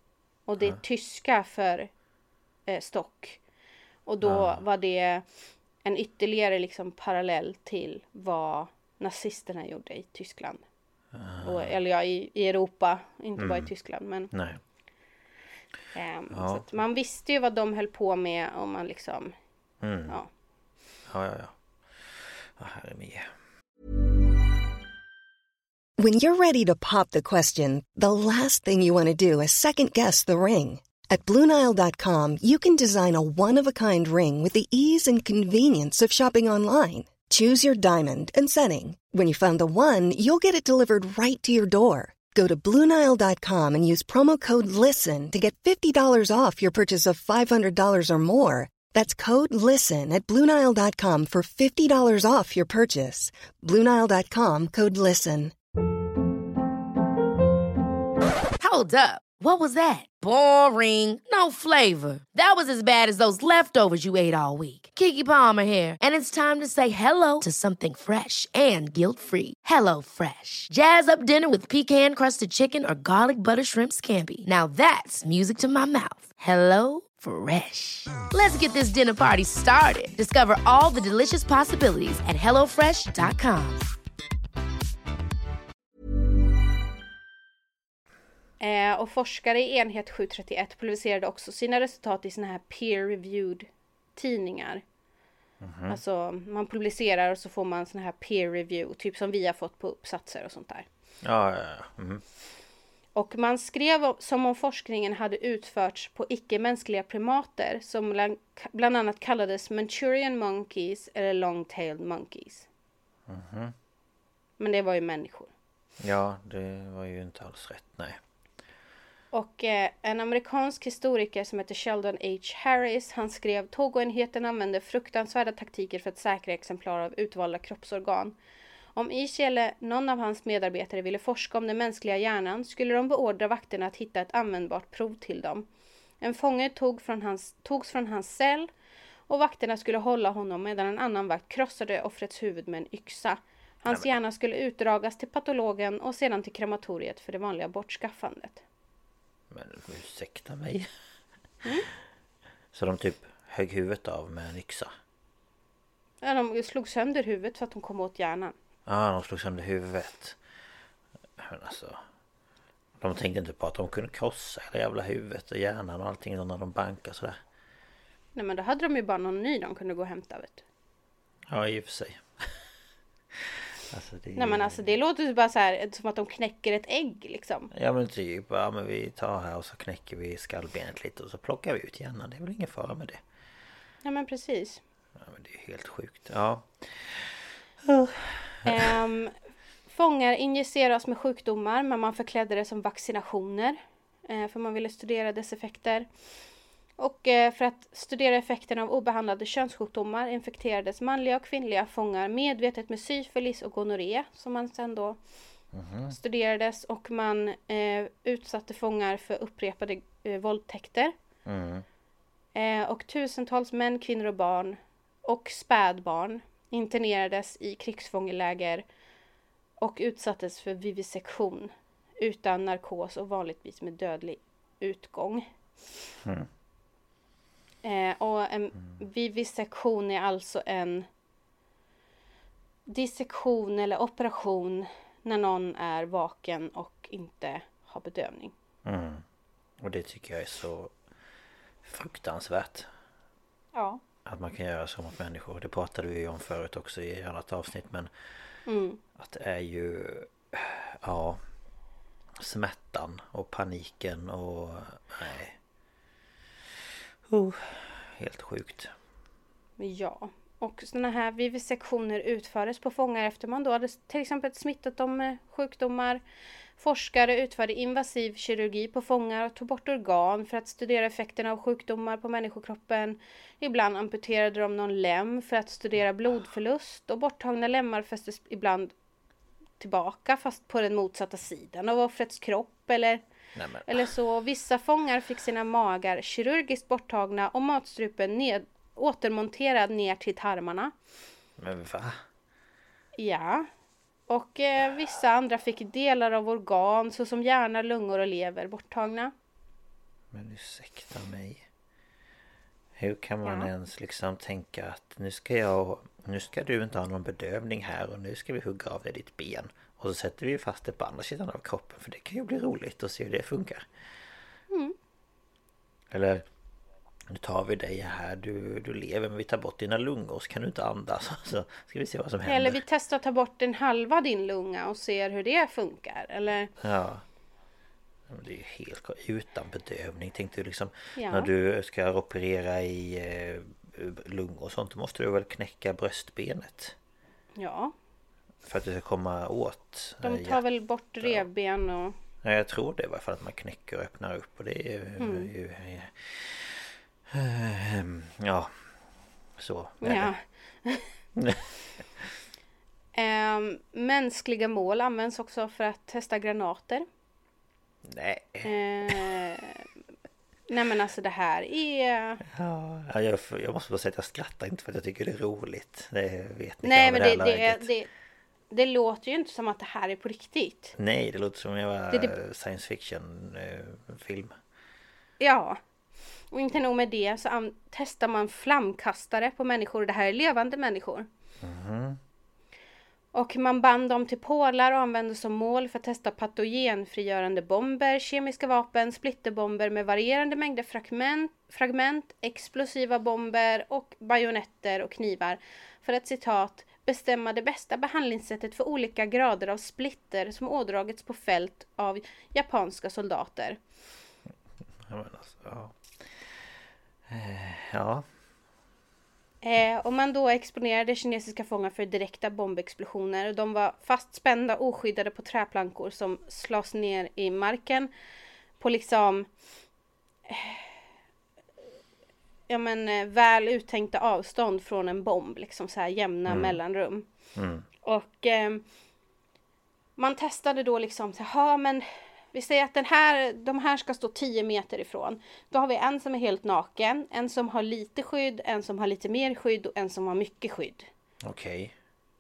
Och det är tyska för eh, stock. Och då var det en ytterligare liksom parallell till vad nazisterna gjorde i Tyskland. Och, eller ja, i, i Europa, inte bara i Tyskland. Men, Nej. Ehm, Ja. så att man visste ju vad de höll på med om man liksom... Mm. Ja. Ja, ja, ja. Ja, herre min. When you're ready to pop the question, the last thing you want to do is second guess the ring. At Bluenile.com, you can design a one of a kind ring with the ease and convenience of shopping online. Choose your diamond and setting. When you find the one, you'll get it delivered right to your door. Go to Bluenile.com and use promo code LISTEN to get $50 off your purchase of $500 or more. That's code LISTEN at Bluenile.com for $50 off your purchase. Bluenile.com code LISTEN. Hold up. What was that? Boring. No flavor. That was as bad as those leftovers you ate all week. Kiki Palmer here, and it's time to say hello to something fresh and guilt-free. Hello Fresh. Jazz up dinner with pecan-crusted chicken or garlic butter shrimp scampi. Now that's music to my mouth. Hello Fresh. Let's get this dinner party started. Discover all the delicious possibilities at hellofresh.com. Eh, och forskare i enhet 731 publicerade också sina resultat i såna här peer-reviewed tidningar. Alltså man publicerar och så får man såna här peer review, typ som vi har fått på uppsatser och sånt där. Ja, ja, ja. Mm. Och man skrev om- som om forskningen hade utförts på icke-mänskliga primater som bland, annat kallades Manchurian monkeys eller long-tailed monkeys. Men det var ju människor. ja, det var ju inte alls rätt. Nej. Och eh, en amerikansk historiker som heter Sheldon H. Harris, han skrev Togoenheten använde fruktansvärda taktiker för att säkra exemplar av utvalda kroppsorgan. Om Ishi eller någon av hans medarbetare ville forska om den mänskliga hjärnan skulle de beordra vakterna att hitta ett användbart prov till dem. En fånge tog från hans, togs från hans cell och vakterna skulle hålla honom medan en annan vakt krossade offrets huvud med en yxa. Hans hjärna skulle utdragas till patologen och sedan till krematoriet för det vanliga bortskaffandet. Men ursäkta mig. Så de typ högg huvudet av med en yxa. Ja, de slog sönder huvudet för att de kom åt hjärnan. Ja, de slog sönder huvudet. Men alltså. De tänkte inte på att de kunde krossa hela jävla huvudet och hjärnan och allting när de bankar sådär. Nej men då hade de ju bara någon ny de kunde gå och hämta vet du. Ja, i och för sig. Alltså det Nej men alltså det låter ju bara så här som att de knäcker ett ägg liksom. Ja men typ, ja men vi tar här och så knäcker vi skallbenet lite och så plockar vi ut hjärnan. Det är väl ingen fara med det. Ja men precis. Ja, men det är helt sjukt. Ja. Ehm, fångar injiceras med sjukdomar men man förklädde det som vaccinationer. Eh, för man ville studera dess effekter. Och eh, för att studera effekterna av obehandlade könssjukdomar infekterades manliga och kvinnliga fångar medvetet med syfilis och gonorré som man sen då studerades och man eh, utsatte fångar för upprepade eh, våldtäkter. Mm. Eh, och tusentals män, kvinnor och barn och spädbarn internerades i krigsfångeläger och utsattes för vivisektion utan narkos och vanligtvis med dödlig utgång. Eh, och en vivisektion är alltså en dissektion eller operation när någon är vaken och inte har bedövning. Mm. Och det tycker jag är så fruktansvärt. Ja. Att man kan göra så mot människor. Det pratade vi ju om förut också i ett annat avsnitt men Mm. Att det är ju Ja Smärtan och paniken och Nej oh, Helt sjukt Ja. Och sådana här vivisektioner utfördes på fångar efter man då hade till exempel smittat dem med sjukdomar. Forskare utförde invasiv kirurgi på fångar och tog bort organ för att studera effekterna av sjukdomar på människokroppen. Ibland amputerade de någon lem för att studera blodförlust och borttagna lemmar fästes ibland tillbaka fast på den motsatta sidan av offrets kropp eller Nej eller så vissa fångar fick sina magar kirurgiskt borttagna och matstrupen ned, återmonterad ner till tarmarna. Men va? Ja. Och eh, vissa andra fick delar av organ såsom hjärna, lungor och lever borttagna. Men ursäkta mig Hur kan man Ja. ens liksom tänka att nu ska jag Nu ska du inte ha någon bedövning här och nu ska vi hugga av dig ditt ben Och så sätter vi fast det på andra sidan av kroppen för det kan ju bli roligt att se hur det funkar. Mm. Eller Nu tar vi dig här, du, du lever men vi tar bort dina lungor så kan du inte andas. Så ska vi se vad som händer. Eller vi testar att ta bort en halva din lunga och ser hur det funkar. Eller? Ja. Det är ju helt utan bedövning Tänkte du liksom. Ja. När du ska operera i eh, lungor och sånt Då måste du väl knäcka bröstbenet? Ja, För att du ska komma åt de eh, tar hjärt- väl bort revben och Ja, jag tror det i varje fall att man knäcker och öppnar upp och det är ju... Mm. ju eh, ehm, ja Så Ja. det. Ehm, mänskliga mål används också för att testa granater. Nej Eh, nej men alltså det här är... Ja, ja, jag, jag måste bara säga att jag skrattar inte för att jag tycker det är roligt Det vet ni Nej men det, det, det. Det, låter ju inte som att det här är på riktigt. Nej, det låter som en jävla Det- det- science fiction eh, film Ja. Och inte nog med det så testar man flamkastare på människor. Det här är levande människor. Och man band dem till pålar och använde som mål för att testa patogenfrigörande bomber, kemiska vapen, splitterbomber med varierande mängder fragment, fragment, explosiva bomber och bajonetter och knivar. För att citat bestämma det bästa behandlingssättet för olika grader av splitter som ådragits på fält av japanska soldater. Alltså, ja. Eh, ja, Eh, om man då exponerade kinesiska fångar för direkta bombexplosioner och de var fastspända oskyddade på träplankor som slås ner i marken på liksom eh, ja men eh, väl uttänkta avstånd från en bomb liksom så här jämna mellanrum. Mm. Och eh, man testade då liksom så här, "Ja, men vi säger att den här, de här ska stå 10 meter ifrån. Då har vi en som är helt naken, en som har lite skydd, en som har lite mer skydd och en som har mycket skydd. okej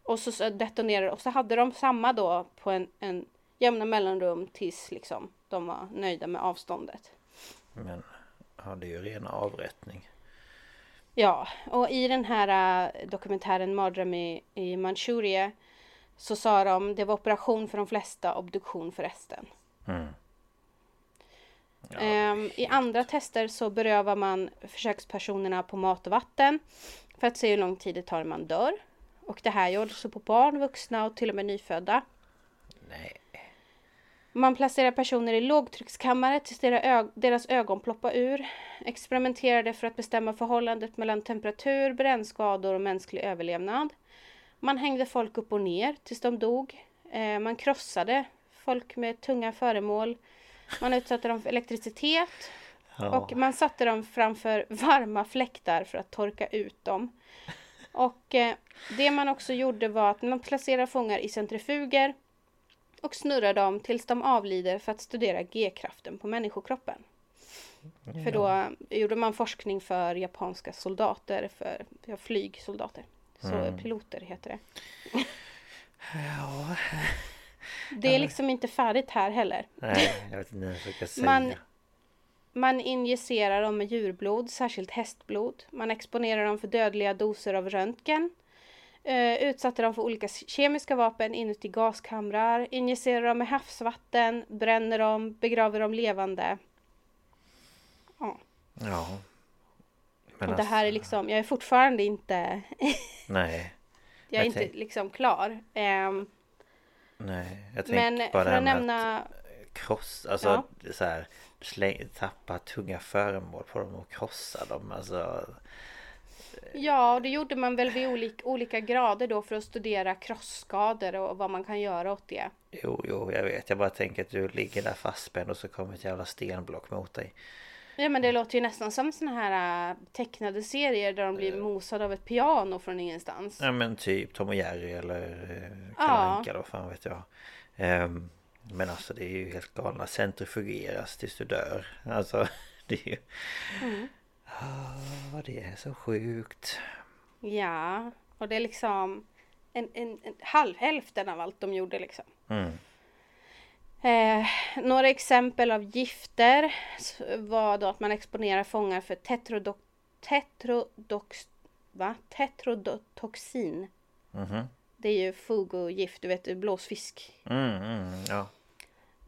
Och så, så detonerade och så hade de samma då på en, en jämna mellanrum tills liksom de var nöjda med avståndet. Men ja, det är ju rena avrättning Ja, och i den här äh, dokumentären Mardröm i, i Manchuria så sa de det var operation för de flesta, obduktion för resten. mm. Ja, Ehm, I andra tester så berövar man försökspersonerna på mat och vatten för att se hur lång tid det tar man dör. Och det här gjordes på barn, vuxna och till och med nyfödda. Nej Man placerar personer i lågtryckskammare tills deras, ög- deras ögon ploppar ur. Experimenterade för att bestämma förhållandet mellan temperatur, brännskador och mänsklig överlevnad. Man hängde folk upp och ner tills de dog. Eh, man krossade folk med tunga föremål. Man utsatte dem för elektricitet. ja. Och man satte dem framför varma fläktar för att torka ut dem. Och eh, det man också gjorde var att man placerade fångar i centrifuger och snurrade dem tills de avlider för att studera G-kraften på människokroppen. För då gjorde man forskning för japanska soldater, för ja, flygsoldater. Så piloter heter det. Ja, Det är liksom inte färdigt här heller. nej jag vet inte vad jag ska säga Man- Man injicerar dem med djurblod, särskilt hästblod. Man exponerar dem för dödliga doser av röntgen. Eh, utsatte dem för olika kemiska vapen inuti gaskamrar, injicerar dem med havsvatten, bränner dem, begraver dem levande. Ja. Ja. Men Och det här är alltså, liksom, jag är fortfarande inte, Nej. jag är Jag inte liksom klar. Ehm, Nej. Jag tänker bara för att nämna, att kross, alltså Ja. så här, släng, tappa tunga föremål på dem och krossa dem. Alltså, ja det gjorde man väl vid olika, olika grader då för att studera krossskador och vad man kan göra åt det. jo, jo, jag vet. Jag bara tänker att du ligger där fastspänd och så kommer ett jävla stenblock mot dig. Ja men det låter ju nästan som såna här äh, tecknade serier där de blir mosade av ett piano från ingenstans. Ja men typ Tom och Jerry eller eh, Ja. Kalle Anka då, fan vet jag. Ehm, men alltså det är ju helt galna. Centrifugeras tills du dör. Alltså det är ju... Mm. Ah, det är så sjukt. Ja, och det är liksom en, en, en halv, hälften av allt de gjorde liksom. Mm. Eh, några exempel av gifter var då att man exponerar fångar för tetrodox, tetrodox, va? tetrodotoxin. Mhm. Det är ju fugogift, du vet blåsfisk. Mm, mm, ja.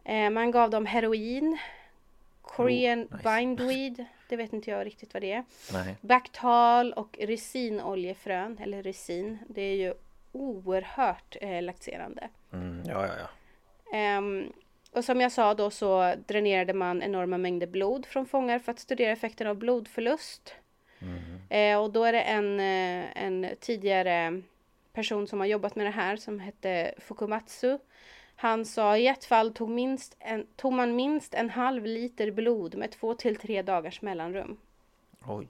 Eh, man gav dem heroin, Korean Oh, nice. bindweed, det vet inte jag riktigt vad det är. Nej. Bactal och resinoljefrön, eller resin, det är ju oerhört eh, laxerande. Mm, ja, ja, ja. Ehm, och som jag sa då så dränerade man enorma mängder blod från fångar för att studera effekten av blodförlust. Eh, och då är det en, eh, en tidigare person som har jobbat med det här som hette Fukumatsu. Han sa i ett fall tog, minst en, tog man minst en halv liter blod med två till tre dagars mellanrum. Oj.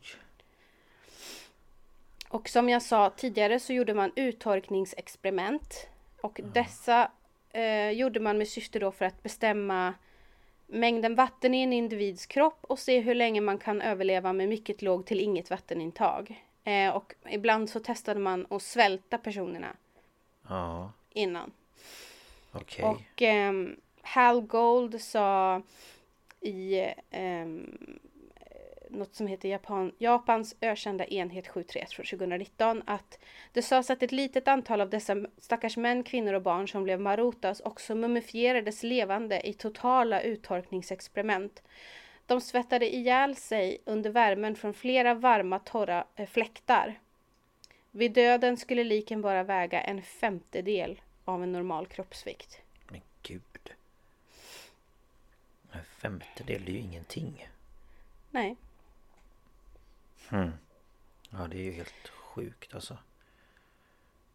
Och som jag sa tidigare så gjorde man uttorkningsexperiment. Och dessa eh, gjorde man med syfte då för att bestämma mängden vatten i en individs kropp och se hur länge man kan överleva med mycket låg till inget vattenintag. Eh, och ibland så testade man att svälta personerna Ja, innan. Okay. Och um, Hal Gold sa i um, något som heter Japan, Japans ökända enhet 731 från 2019 att det sades att ett litet antal av dessa stackars män, kvinnor och barn som blev marotas också mumifierades levande i totala uttorkningsexperiment. De svettade ihjäl sig under värmen från flera varma torra eh, fläktar. Vid döden skulle liken bara väga en femtedel av en normal kroppsvikt. Men gud. En femtedel, är ju ingenting. Nej. Ja, det är ju helt sjukt alltså.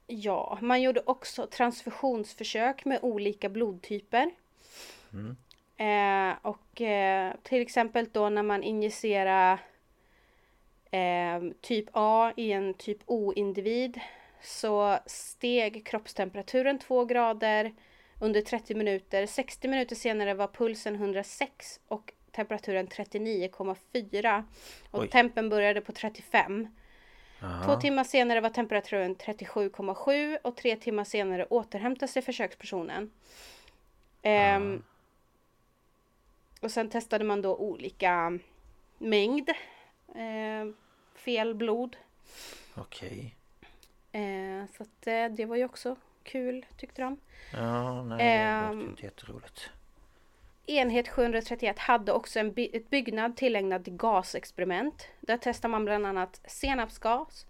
Ja, man gjorde också transfusionsförsök med olika blodtyper. Eh, och eh, till exempel då när man injicerar eh, typ A i en typ O-individ så steg kroppstemperaturen 2 grader under 30 minuter. 60 minuter senare var pulsen 106 och temperaturen 39,4. Och Oj. tempen började på 35. Aha. Två timmar senare var temperaturen 37,7 och tre timmar senare återhämtade sig försökspersonen. Ehm, och sen testade man då olika mängd eh, fel blod. Okej. Eh, så att, eh, det var ju också kul tyckte de. Ja, nej det Ehm. låter ju inte jätteroligt. Enhet 731 hade också en by- ett byggnad tillägnad gasexperiment. Där testar man bland annat senapsgas,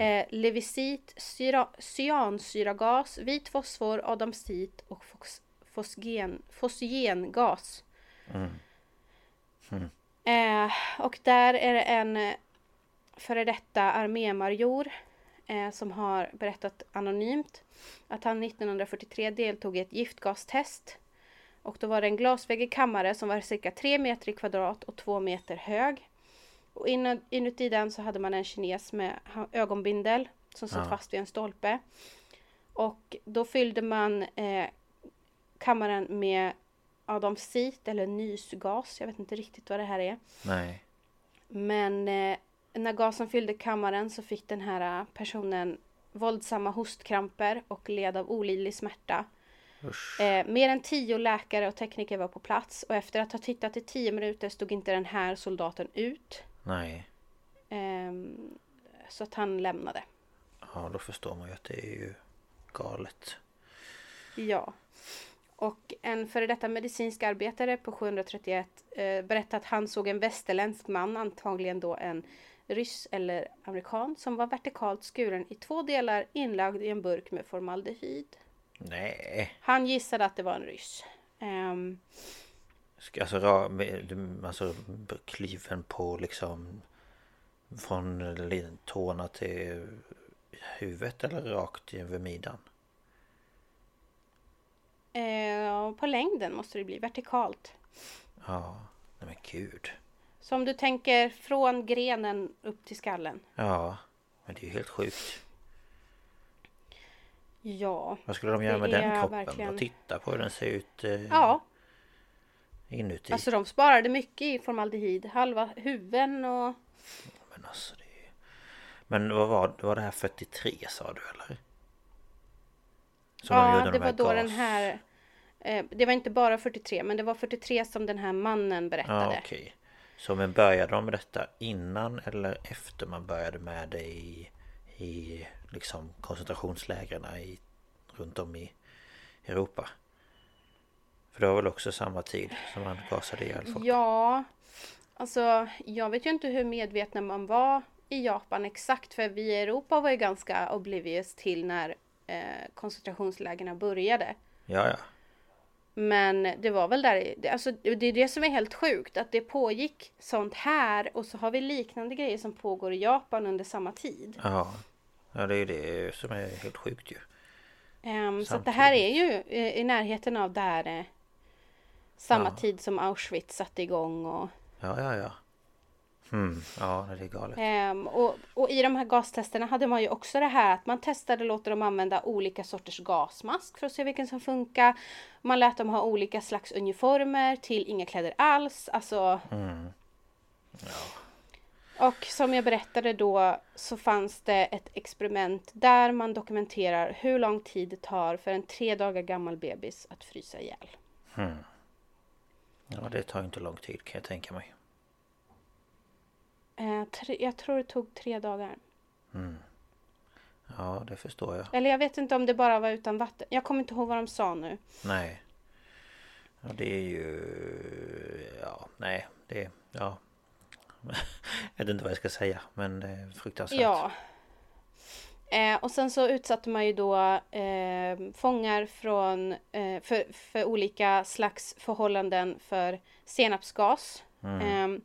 eh, levisit, syra, cyansyragagas, vit fosfor, adamsit och fos, fosgen, fosgengas. Eh, och där är det en eh, före detta armémajor eh, som har berättat anonymt att han 1943 deltog i ett giftgastest. Och då var det en glasväggig kammare som var cirka 3 meter i kvadrat och 2 meter hög. Och inuti den så hade man en kines med ögonbindel som satt Ja. fast vid en stolpe. Och då fyllde man eh, kammaren med adamsit eller nysgas. Jag vet inte riktigt vad det här är. Nej. Men eh, när gasen fyllde kammaren så fick den här eh, personen våldsamma hostkramper och led av olidlig smärta. Eh, mer än tio läkare och tekniker var på plats och efter att ha tittat i tio minuter stod inte den här soldaten ut. Nej. Ehm, så att han lämnade. Ja, då förstår man ju att det är ju galet. Ja. Och en före detta medicinsk arbetare på 731 eh, berättade att han såg en västerländsk man, antagligen då en ryss eller amerikan, som var vertikalt skuren i två delar inlagd i en burk med formaldehyd. Nej. Han gissade att det var en ryss. Ska- Alltså, alltså klyven på liksom Från tårna till huvudet eller rakt över midjan? eh, på längden måste det bli vertikalt. Ja, nej men gud. Så om du tänker från grenen upp till skallen. Ja, men det är ju helt sjukt. Ja. Vad skulle de göra med den kroppen? verkligen- Och titta på hur den ser ut eh, Ja, inuti. alltså de sparade mycket i formaldehyd. Halva huven och... Men alltså det är... Men vad var, var det här 43 sa du eller? Som de ja, gjorde det de var då gas- den här... Eh, det var inte bara 43, men det var 43 som den här mannen berättade. Ja okej. Så men började de med detta innan eller efter man började med det i, i liksom koncentrationslägren i, runt om i Europa? För det var väl också samma tid som man gasade ihjäl folk? Ja, alltså jag vet ju inte hur medvetna man var i Japan exakt, för vi i Europa var ju ganska oblivious till när eh, koncentrationslägren började. Ja, ja. Men det var väl där, alltså det är det som är helt sjukt, att det pågick sånt här och så har vi liknande grejer som pågår i Japan under samma tid. Ja. Ja det är det som är helt sjukt ju. Ehm, så det här är ju eh, i närheten av där eh, samma Ja. tid som Auschwitz satte igång och Ja, ja, ja. Hmm. Ja, det är galet. Ehm, och, och i de här gastesterna hade man ju också det här att man testade låter dem använda olika sorters gasmask för att se vilken som funkar. Man lät dem ha olika slags uniformer till inga kläder alls. Alltså, Mm. och som jag berättade då så fanns det ett experiment där man dokumenterar hur lång tid det tar för en tre dagar gammal bebis att frysa ihjäl. Ja, det tar inte lång tid kan jag tänka mig. Eh, tre, jag tror det tog tre dagar. Ja, det förstår jag. Eller jag vet inte om det bara var utan vatten. Jag kommer inte ihåg vad de sa nu. Nej. Ja, det är ju... Ja, nej. Det... Ja. jag vet inte vad jag ska säga, men det är fruktansvärt. Ja. Eh, och sen så utsatte man ju då eh, fångar från, eh, för, för olika slags förhållanden för senapsgas. Mm.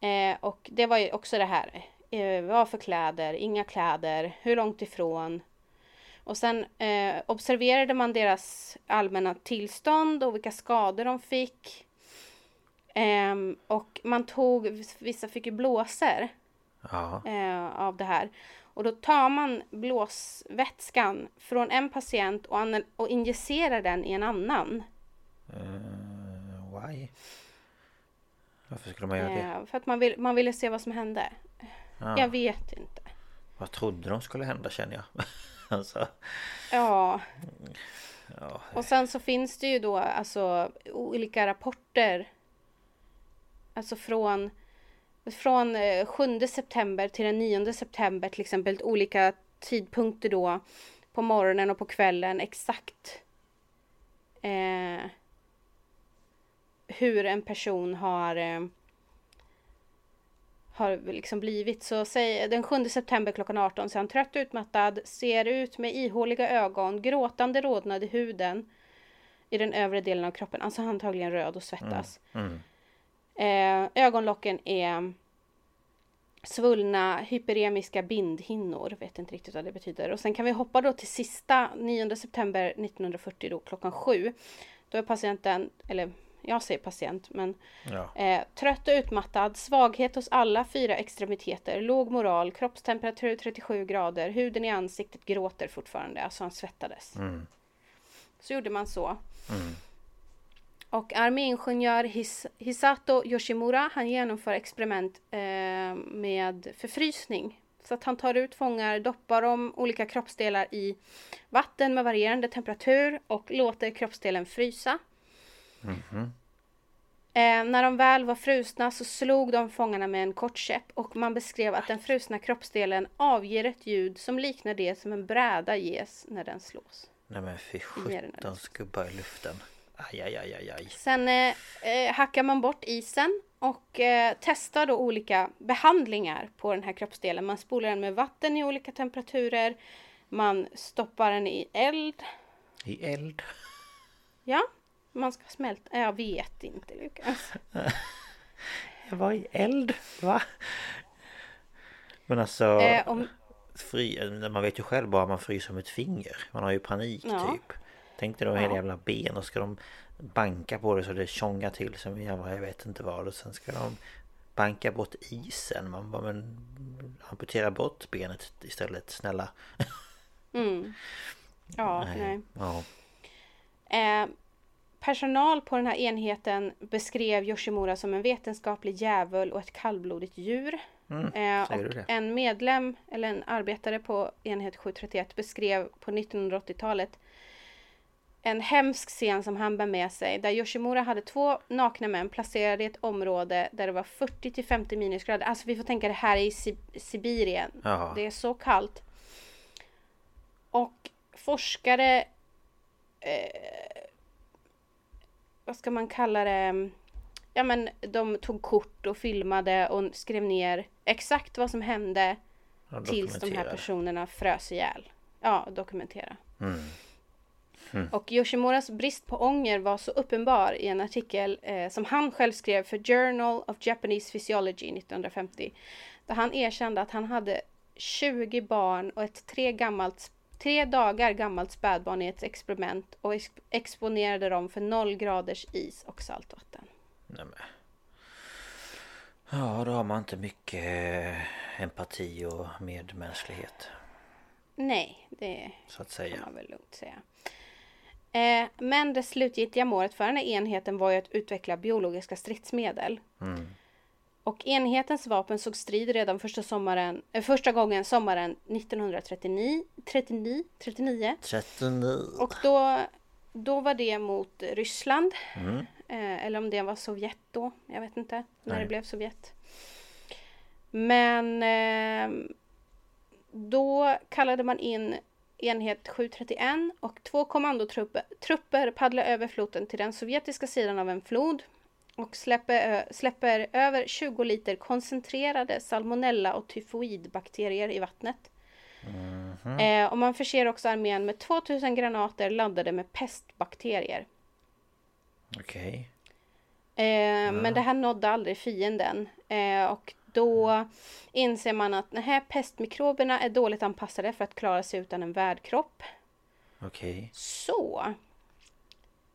Eh, eh, och det var ju också det här. Eh, vad för kläder? Inga kläder? Hur långt ifrån? Och sen eh, observerade man deras allmänna tillstånd och vilka skador de fick. Ehm, och man tog, vissa fick ju blåsor eh, av det här. Och då tar man blåsvätskan från en patient och, och injicerar den i en annan. Uh, why? Varför skulle man göra det? Eh, för att man, vill, man ville se vad som hände. Ja. Jag vet inte. Vad trodde de skulle hända känner jag. alltså, Ja. ja. Och sen så finns det ju då alltså olika rapporter. Alltså från från eh, 7 september till den 9 september till exempel olika tidpunkter då på morgonen och på kvällen exakt eh, hur en person har eh, har liksom blivit. Så säg den 7 september klockan 18 så är han trött utmattad, ser ut med ihåliga ögon, gråtande rodnad i huden i den övre delen av kroppen. Alltså antagligen röd och svettas. Mm. Eh, ögonlocken är svullna hyperemiska bindhinnor. Vet inte riktigt vad det betyder. Och sen kan vi hoppa då till sista 9 september 1940 då klockan sju. Då är patienten, eller jag säger patient, men Ja. eh, trött och utmattad, svaghet hos alla fyra extremiteter, låg moral, kroppstemperatur 37 grader, huden i ansiktet gråter fortfarande, alltså han svettades. Mm. Så gjorde man så. Och arméingenjör His Hisato Yoshimura han genomför experiment eh, med förfrysning. Så att han tar ut fångar, doppar dem olika kroppsdelar i vatten med varierande temperatur och låter kroppsdelen frysa. Eh, när de väl var frusna så slog de fångarna med en kort käpp och man beskrev att den frusna kroppsdelen avger ett ljud som liknar det som en bräda ges när den slås. Nej men fy sjutton skubbar i luften. Aj, aj, aj, aj, aj. Sen eh, eh, hackar man bort isen och eh, testar då olika behandlingar på den här kroppsdelen. Man spolar den med vatten i olika temperaturer. Man stoppar den i eld. I eld. Ja, man ska smälta. Jag vet inte Lukas. Jag var i eld, va? Men alltså... Eh, om, Fri, man vet ju själv bara man fryser som ett finger. Man har ju panik Ja. typ. Tänk dig då hela Ja. jävla ben och ska de banka på det så det tjongar till som jävla jag vet inte vad. Och sen ska de banka bort isen. Man bara men amputera bort benet istället snälla. mm. Ja, nej. Ja. Eh, personal på den här enheten beskrev Yoshimura som en vetenskaplig djävul och ett kallblodigt djur. Mm, Eh, och en medlem, eller en arbetare på enhet 731 beskrev på 1980-talet en hemsk scen som han bär med sig där Yoshimura hade två nakna män placerade i ett område där det var 40 till 50 minusgrader. Alltså vi får tänka det här är i Sib- Sibirien. Ja. Det är så kallt. Och forskare eh, vad ska man kalla det? Ja men de tog kort och filmade och skrev ner exakt vad som hände tills de här personerna frös ihjäl. Ja, dokumentera. Mm. Och Yoshimuras brist på ånger var så uppenbar i en artikel eh, som han själv skrev för Journal of Japanese Physiology 1950. Där han erkände att han hade 20 barn och ett tre, gammalt, tre dagar gammalt spädbarn i ett experiment och ex- exponerade dem för noll graders is och saltvatten. Nej, men. Ja, då har man inte mycket eh, empati och medmänsklighet. Nej, det Så att kan säga. man väl lugnt säga. Eh, men det slutgiltiga målet för den här enheten var ju att utveckla biologiska stridsmedel. Mm. Och enhetens vapen såg strid redan första, sommaren, eh, första gången sommaren 1939, 39, 39. 39. Och då, då var det mot Ryssland. Mm. Eh, eller om det var Sovjet då. Jag vet inte när Nej. det blev Sovjet. Men eh, då kallade man in enhet 731 och två kommandotrupper trupper paddlade över floden till den sovjetiska sidan av en flod och släpper, släpper över 20 liter koncentrerade salmonella och tyfoidbakterier i vattnet. Eh, och man förser också armén med 2000 granater laddade med pestbakterier. Okej. Eh, Men det här nådde aldrig fienden. Eh, och då inser man att de här pestmikroberna är dåligt anpassade för att klara sig utan en värdkropp. Okej. Så.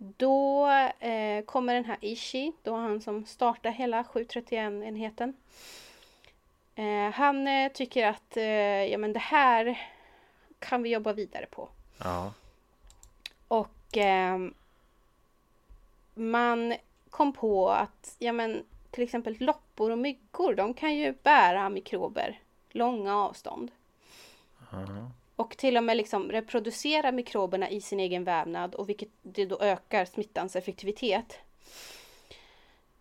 Då eh, kommer den här Ishi, då han som startar hela 731-enheten. Eh, han eh, tycker att eh, ja, men det här kan vi jobba vidare på. Ja. Och ehm, man kom på att ja, men, till exempel loppor och myggor de kan ju bära mikrober långa avstånd. Ja. Och till och med liksom reproducera mikroberna i sin egen vävnad och vilket det då ökar smittans effektivitet.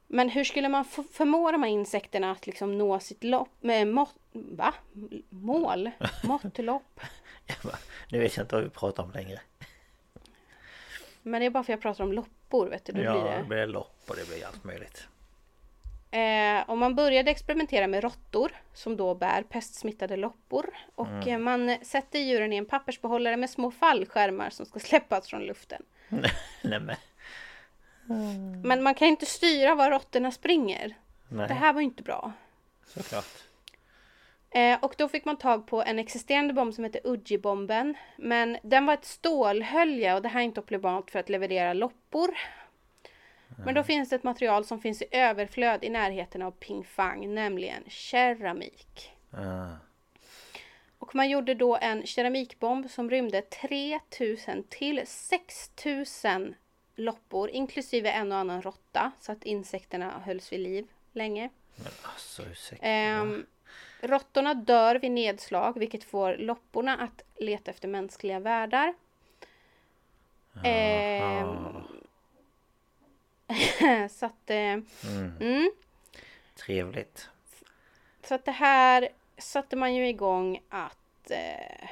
Men hur skulle man förmå de här insekterna att liksom nå sitt lopp, med må, va? mål? Måttlopp? Bara, Nu vet jag inte vad vi pratar om längre. Men det är bara för att jag pratar om loppor, vet du. Då ja, blir det det. blir lopp och det blir allt möjligt. Eh, och man började experimentera med råttor som då bär pestsmittade loppor. Och eh, man sätter djuren i en pappersbehållare med små fallskärmar som ska släppas från luften. Nej men. Men man kan inte styra var råttorna springer. Nej, Det här var inte bra. såklart. Eh, och då fick man tag på en existerande bomb som heter Uji-bomben. Men den var ett stålhölje och det här är inte optimalt för att leverera loppor. Men då finns det ett material som finns i överflöd i närheten av Pingfang, nämligen keramik. Ah. Och man gjorde då en keramikbomb som rymde 3000 till 6000 loppor inklusive en och annan råtta så att insekterna hölls vid liv länge. Men alltså ursäkta. Ehm, råttorna dör vid nedslag vilket får lopporna att leta efter mänskliga värdar. Ehm, så att... Eh, mm. Trevligt. Så att det här satte man ju igång att... Eh,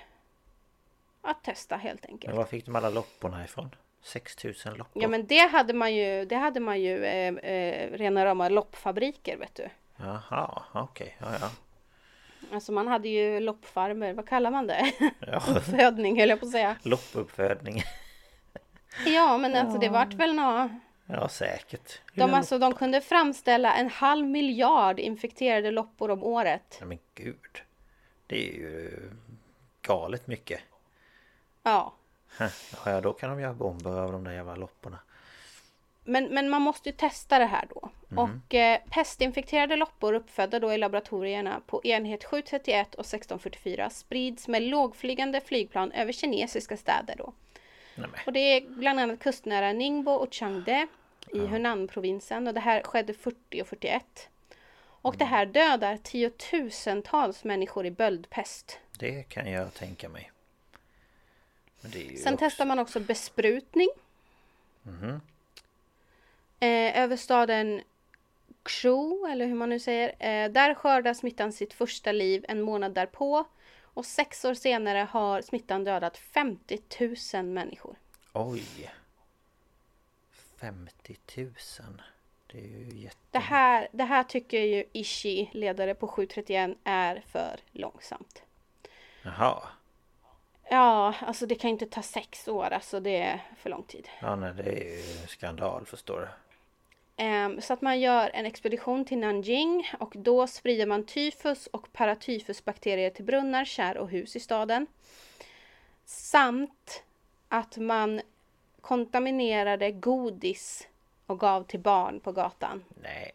att testa helt enkelt. Men var fick de alla lopporna ifrån? 6000 loppor? Ja men det hade man ju, det hade man ju eh, eh, rena rama loppfabriker vet du. Jaha, okej. Ja, ja. Alltså man hade ju loppfarmer, vad kallar man det? Ja. Uppfödning höll jag på att säga. Loppuppfödning. Ja men alltså det vart väl nå. Ja, säkert. De, alltså, de kunde framställa en halv miljard infekterade loppor om året. Ja, men gud. Det är ju galet mycket. Ja. Ja, då kan de göra bomber av de där jävla lopporna. Men, men man måste ju testa det här då. Och eh, pestinfekterade loppor uppfödda då i laboratorierna på enhet 731 och 1644 sprids med lågflygande flygplan över kinesiska städer då. Nej. Och det är bland annat kustnära Ningbo och Changde i Hunan-provinsen och det här skedde 40 och 41. Och det här dödar tiotusentals människor i böldpest. Det kan jag tänka mig. Sen också... testar man också besprutning. Eh, över staden Kshu, eller hur man nu säger. Eh, där skördar smittan sitt första liv en månad därpå. Och sex år senare har smittan dödat 50 000 människor. Oj! 50 000. Det är ju jätte... Det här, det här tycker ju Ishi, ledare på 731, är för långsamt. Jaha. Ja, alltså det kan inte ta sex år, alltså det är för lång tid. Ja, nej, det är ju skandal förstår du. Ehm, så att man gör en expedition till Nanjing och då sprider man tyfus och paratyfusbakterier till brunnar, kärr och hus i staden. Samt att man kontaminerade godis och gav till barn på gatan. Nej.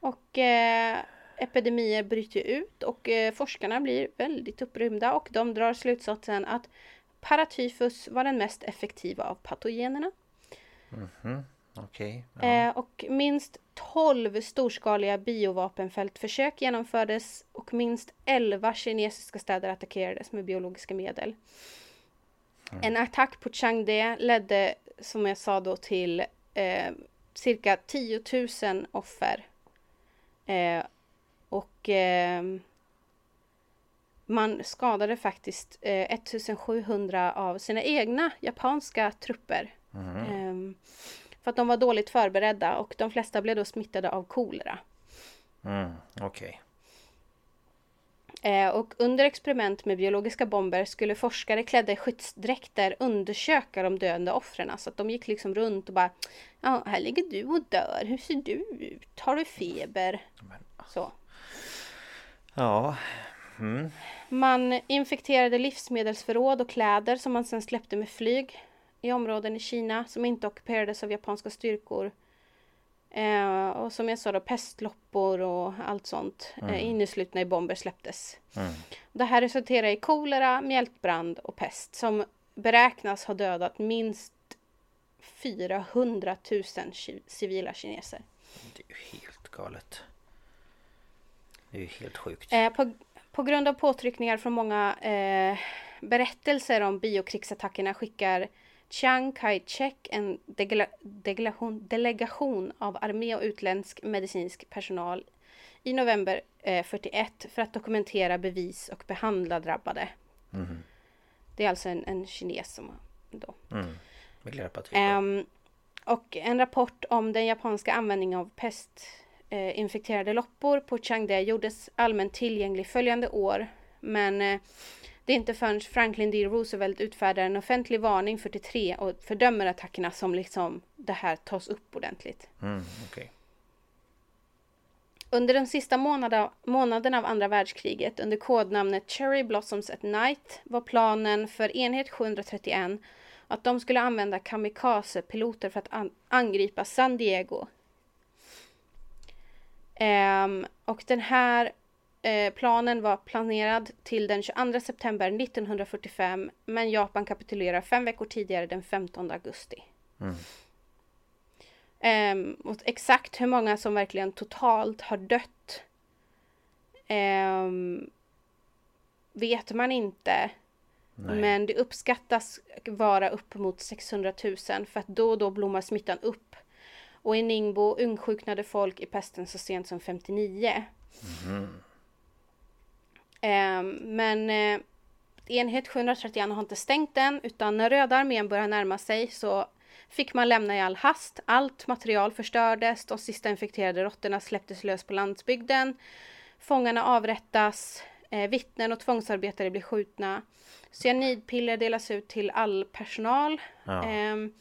Och eh, epidemier bryter ut och eh, forskarna blir väldigt upprymda och de drar slutsatsen att paratyfus var den mest effektiva av patogenerna. Okej. Ja. Eh, och minst 12 storskaliga biovapenfältförsök genomfördes och minst 11 kinesiska städer attackerades med biologiska medel. En attack på Changde ledde, som jag sa då, till eh, cirka 10 000 offer. Eh, och eh, man skadade faktiskt eh, 1700 av sina egna japanska trupper. Ehm, för att de var dåligt förberedda och de flesta blev då smittade av kolera. Mm, Okej. Eh, och under experiment med biologiska bomber skulle forskare klädda i skyddsdräkter undersöka de döende offren. Så att de gick liksom runt och bara Ja, här ligger du och dör. Hur ser du ut? Har du feber? Så. Ja. Man infekterade livsmedelsförråd och kläder som man sen släppte med flyg i områden i Kina som inte ockuperades av japanska styrkor. Eh, och som jag sa då, pestloppor och allt sånt eh, inneslutna i bomber släpptes. Det här resulterar i kolera, mjältbrand och pest som beräknas ha dödat minst 400 000 ki- civila kineser. Det är ju helt galet. Det är ju helt sjukt. Eh, på, på grund av påtryckningar från många eh, berättelser om biokrigsattackerna skickar Chiang Kai-shek en delegation, delegation av armé och utländsk medicinsk personal i november eh, 41 för att dokumentera bevis och behandla drabbade. Det är alltså en, en kines som då Miljöpartiet. Ehm, och en rapport om den japanska användningen av pestinfekterade eh, loppor på Changde gjordes allmänt tillgänglig följande år. Men eh, det är inte förrän Franklin D. Roosevelt utfärdar en offentlig varning 43 och fördömer attackerna som liksom det här tas upp ordentligt. Mm, Okej. Under den sista månaden, månaden av andra världskriget under kodnamnet Cherry Blossoms at Night var planen för enhet 731 att de skulle använda kamikaze-piloter för att an- angripa San Diego. Ehm, och den här eh, planen var planerad till den 22 september 1945 men Japan kapitulerar fem veckor tidigare den 15 augusti. Ehm, och exakt hur många som verkligen totalt har dött ehm, vet man inte. Men det uppskattas vara upp mot 600 000 för att då och då blommar smittan upp Och i Ningbo ungsjuknade folk i pesten så sent som 59. Eh, men eh, enhet 731 har inte stängt än utan när Röda armén börjar närma sig så fick man lämna i all hast. Allt material förstördes, de sista infekterade råttorna släpptes lös på landsbygden. Fångarna avrättas, eh, vittnen och tvångsarbetare blir skjutna. Cyanidpiller delas ut till all personal. Ja. Ehm,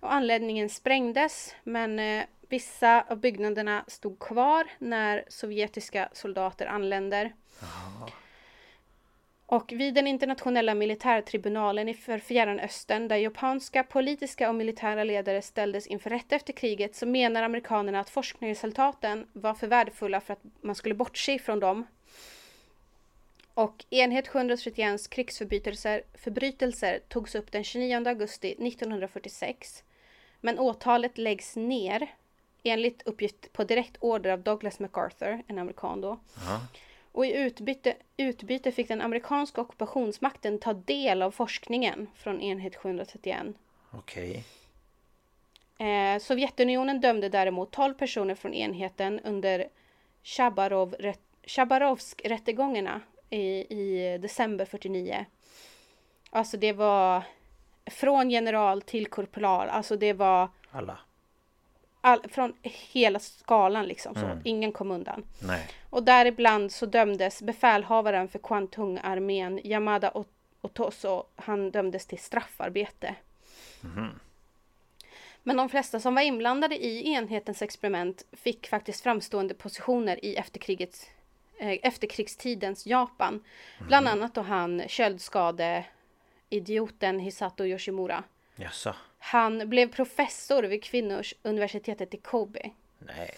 och anläggningen sprängdes men eh, vissa av byggnaderna stod kvar när sovjetiska soldater anländer. Och vid den internationella militärtribunalen i för Fjärran Östern där japanska politiska och militära ledare ställdes inför rätta efter kriget så menar amerikanerna att forskningsresultaten var för värdefulla för att man skulle bortse från dem. Och enhet 731 krigsförbrytelser förbrytelser togs upp den 29 augusti 1946. Men åtalet läggs ner enligt uppgift på direkt order av Douglas MacArthur, en amerikan då. Ja. Och i utbyte, utbyte fick den amerikanska ockupationsmakten ta del av forskningen från enhet 731. Okej. Eh, Sovjetunionen dömde däremot 12 personer från enheten under Chabarov, Chabarovsk-rättegångarna i, i december 49. Alltså det var från general till korpral, alltså det var Alla. All, från hela skalan liksom så. Mm. Ingen kom undan. Nej. Och däribland så dömdes befälhavaren för Kwantung-armén, Yamada Ot- Otoso, han dömdes till straffarbete. Men de flesta som var inblandade i enhetens experiment fick faktiskt framstående positioner i efterkrigets, eh, efterkrigstidens Japan. Bland annat då han köldskade-idioten Hisato Yoshimura. Jaså? Han blev professor vid kvinnors universitetet i Kobe. Nej.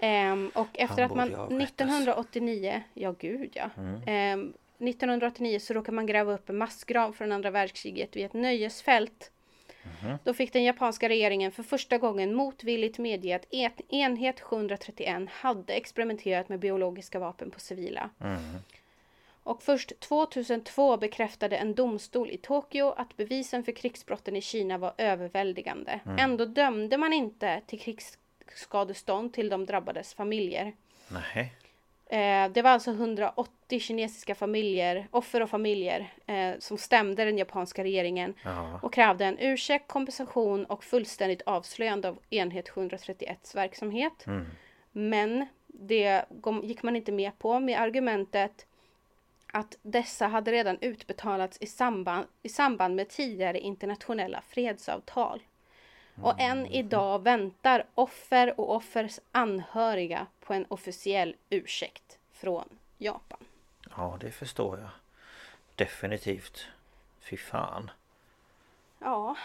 Ehm, och efter att man borde ju avrättas. 1989, ja gud ja. Ehm, 1989 så råkade man gräva upp en massgrav från andra världskriget vid ett nöjesfält. Då fick den japanska regeringen för första gången motvilligt medge att et- enhet 731 hade experimenterat med biologiska vapen på civila. Och först 2002 bekräftade en domstol i Tokyo att bevisen för krigsbrotten i Kina var överväldigande. Ändå dömde man inte till krigsskadestånd till de drabbades familjer. Nej. Eh, det var alltså 180 kinesiska familjer, offer och familjer, eh, som stämde den japanska regeringen Ja. och krävde en ursäkt, kompensation och fullständigt avslöjande av enhet 731s verksamhet. Men det gick man inte med på med argumentet att dessa hade redan utbetalats i samband, i samband med tidigare internationella fredsavtal. Och än idag väntar offer och offers anhöriga på en officiell ursäkt från Japan. Ja, det förstår jag. Definitivt. Fy fan. Ja,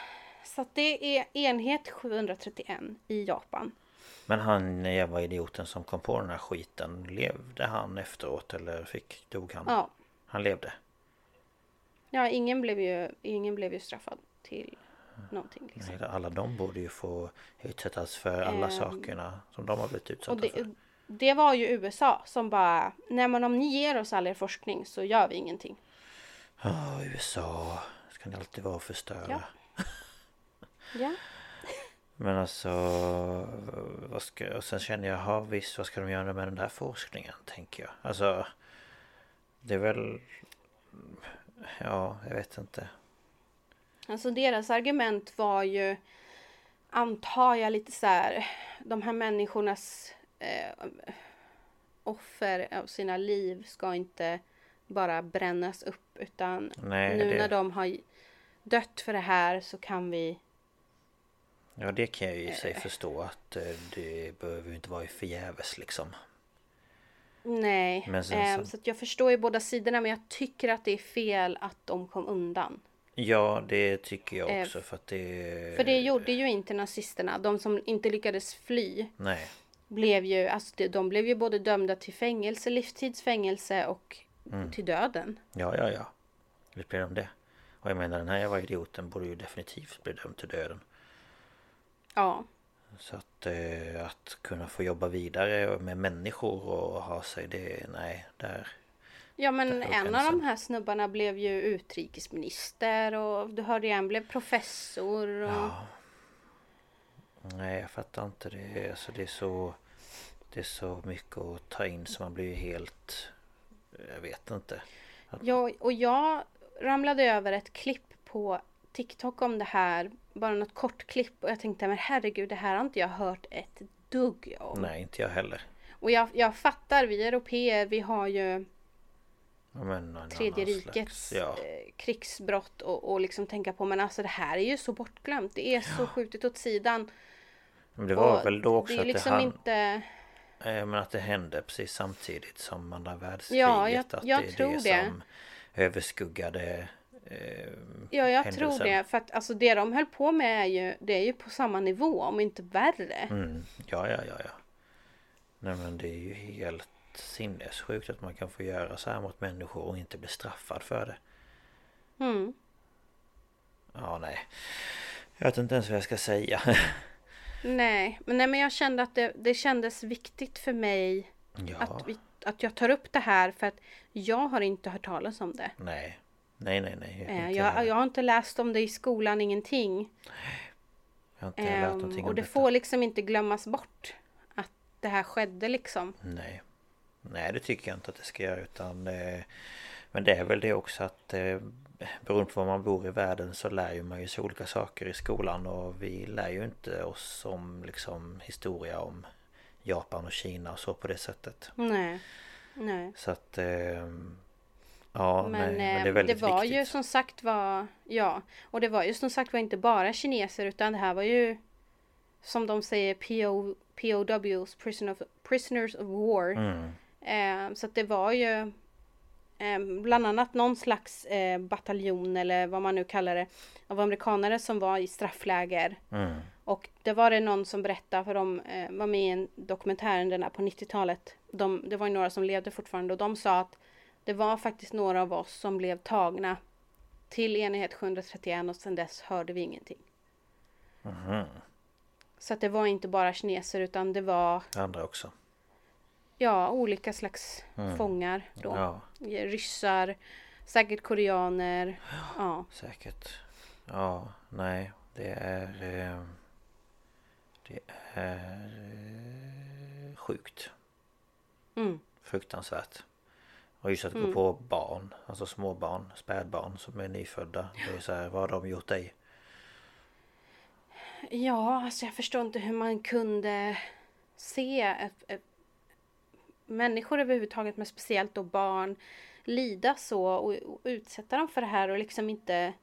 så det är enhet 731 i Japan. Men han jävla idioten som kom på den här skiten Levde han efteråt eller fick, dog han? Ja, Han levde? ja ingen, blev ju, ingen blev ju straffad till någonting. Liksom. Nej, alla de borde ju få utsättas för alla Ehm, sakerna som de har blivit utsatta det, för. det var ju USA som bara, nej men om ni ger oss all er forskning så gör vi ingenting. Ja, USA. Ska ni alltid vara och förstöra. Ja. Ja. Men alltså... Vad ska, och sen känner jag, ja visst vad ska de göra med den där forskningen? Tänker jag. Alltså... Det är väl... Ja, jag vet inte. Alltså deras argument var ju, antar jag lite så här, de här människornas eh, offer av sina liv ska inte bara brännas upp utan Nej, nu det- när de har dött för det här så kan vi Ja, det kan jag ju i sig förstå att eh, det behöver ju inte vara förgäves liksom. Nej, Men sen eh, så- så jag förstår ju båda sidorna men jag tycker att det är fel att de kom undan. Ja, det tycker jag Eh, också för att det... För det gjorde ju inte nazisterna. De som inte lyckades fly Nej. blev ju, alltså de- blev ju både dömda till fängelse, livstidsfängelse och Mm. till döden. Ja, ja, ja. Visst blir de det. Och jag menar den här jävla idioten borde ju definitivt bli dömd till döden. Ja, Så att, eh, att kunna få jobba vidare med människor och ha sig det, nej, där. ja men en av de här snubbarna blev ju utrikesminister och du hörde ju en blev professor. Och, Ja. Nej jag fattar inte det. Alltså det är så... Det är så mycket att ta in så man blir ju helt... Jag vet inte. Ja, och jag ramlade över ett klipp på TikTok om det här. Bara något kort klipp och jag tänkte men herregud det här har inte jag hört ett dugg om. Nej inte jag heller. Och jag, jag fattar, vi europeer vi har ju men en tredje rikets slags- Ja. eh, krigsbrott och, och liksom tänka på men alltså det här är ju så bortglömt. Det är så skjutet åt sidan. Men det var Och väl då också det är att liksom det hann... inte... Eh, Men att det hände precis samtidigt som andra världskriget. Ja, jag- att jag det är tror det. som överskuggade eh, Ja, jag händelsen. tror det. För att alltså det de höll på med är ju, det är ju på samma nivå om inte värre. Mm. Ja, ja, ja, ja. Nej men det är ju helt sinnessjukt att man kan få göra så här mot människor och inte bli straffad för det. Mm. Ja, nej. Jag vet inte ens vad jag ska säga. Nej, men, nej, men jag kände att det, det kändes viktigt för mig ja, att, vi, att jag tar upp det här för att jag har inte hört talas om det. nej. Nej, nej, nej. Eh, inte Jag, jag har inte läst om det i skolan, ingenting. jag har inte lärt Ehm, någonting och det detta. får liksom inte glömmas bort att det här skedde liksom. Nej. Nej det tycker jag inte att det ska göra utan eh, Men det är väl det också att eh, Beroende på var man bor i världen så lär ju man ju sig olika saker i skolan och vi lär ju inte oss om liksom historia om Japan och Kina och så på det sättet. Nej. Nej. Så att eh, Ja Men, nej, men det är eh, det var viktigt. ju som sagt var, ja, och det var ju som sagt var inte bara kineser utan det här var ju som de säger PO, POWs, prisoner of, prisoners of war. Mm. Eh, så att det var ju eh, bland annat någon slags eh, bataljon eller vad man nu kallar det av amerikanare som var i straffläger. Mm. Och det var det någon som berättade för de eh, var med i en dokumentär den där på 90-talet. De, det var ju några som levde fortfarande och de sa att det var faktiskt några av oss som blev tagna till enhet 731 och sedan dess hörde vi ingenting. Mhm. Så att det var inte bara kineser utan det var Andra också. ja olika slags fångar då. Ja Ryssar, säkert koreaner. Ja. säkert. Ja nej det är eh, Det är eh, sjukt. Mm. Fruktansvärt. Och just att gå på barn, alltså småbarn, spädbarn som är nyfödda. Det är så här, vad har de gjort dig? Ja, alltså jag förstår inte hur man kunde se ett, ett, människor överhuvudtaget, men speciellt då barn, lida så och, och utsätta dem för det här och liksom inte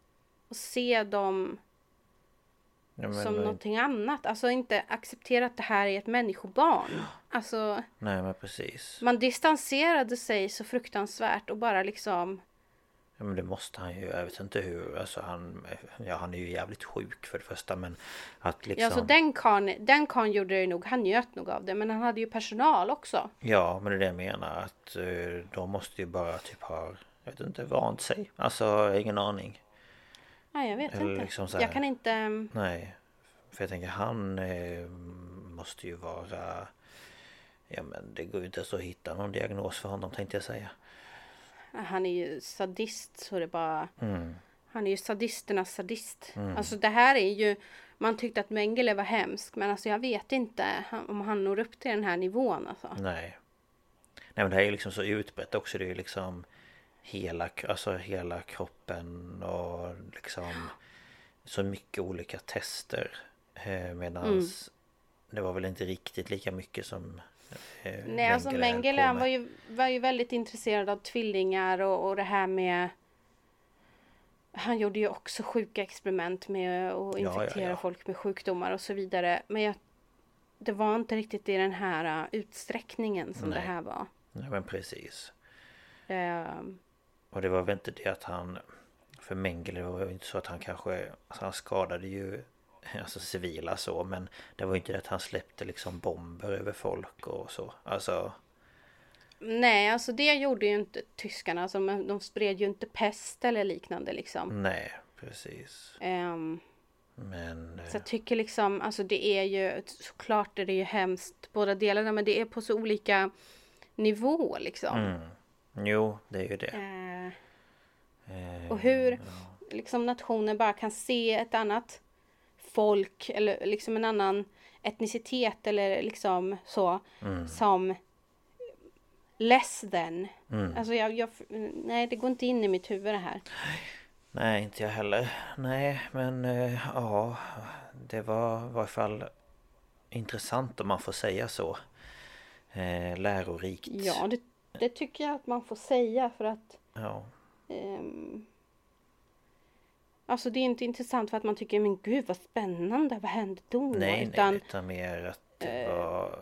och se dem men, som eh, någonting annat. Alltså inte acceptera att det här är ett människobarn. Alltså Nej men precis. man distanserade sig så fruktansvärt och bara liksom Ja, men det måste han ju. Jag vet inte hur. Alltså han, ja, han är ju jävligt sjuk för det första men att liksom... Ja, så den karln, den karln gjorde det nog, han njöt nog av det, men han hade ju personal också. Ja men det är det jag menar att eh, de måste ju bara typ ha, jag vet inte, vant sig. Alltså ingen aning. Nej, jag vet Eller inte. liksom så här- jag kan inte... Nej. För jag tänker han eh, måste ju vara... Ja men det går ju inte ens att hitta någon diagnos för honom tänkte jag säga. Han är ju sadist så det bara... Mm. Han är ju sadisternas sadist. Alltså det här är ju... Man tyckte att Mengele var hemsk men alltså jag vet inte om han når upp till den här nivån alltså. Nej. Nej men det här är ju liksom så utbrett också. Det är ju liksom hela, alltså hela kroppen och liksom så mycket olika tester. Eh, medans det var väl inte riktigt lika mycket som eh, Nej alltså Mengele han var ju, var ju väldigt intresserad av tvillingar och, och det här med Han gjorde ju också sjuka experiment med att ja, infektera ja. folk med sjukdomar och så vidare. Men jag, det var inte riktigt i den här uh, utsträckningen som Nej. det här var. Nej men precis. Ehm, Och det var väl inte det att han För Mengele var det inte så att han kanske alltså Han skadade ju Alltså civila så men Det var ju inte det att han släppte liksom bomber över folk och så Alltså nej, alltså det gjorde ju inte tyskarna. Alltså, de spred ju inte pest eller liknande liksom. Nej precis Ehm, Men eh, Så jag tycker liksom, alltså det är ju såklart är det ju hemskt båda delarna men det är på så olika nivå liksom. mm, Jo det är ju det Eh, eh, och hur liksom nationen bara kan se ett annat folk eller liksom en annan etnicitet eller liksom så som less than. Alltså jag, jag, nej det går inte in i mitt huvud det här. Nej, inte jag heller. Nej, men eh, ja, det var i varje fall intressant om man får säga så. Eh, lärorikt. Ja, det, det tycker jag att man får säga för att Ja. Ehm, Alltså det är inte intressant för att man tycker men gud vad spännande, vad hände då? Nej, Utan nej, utan mer att eh, var...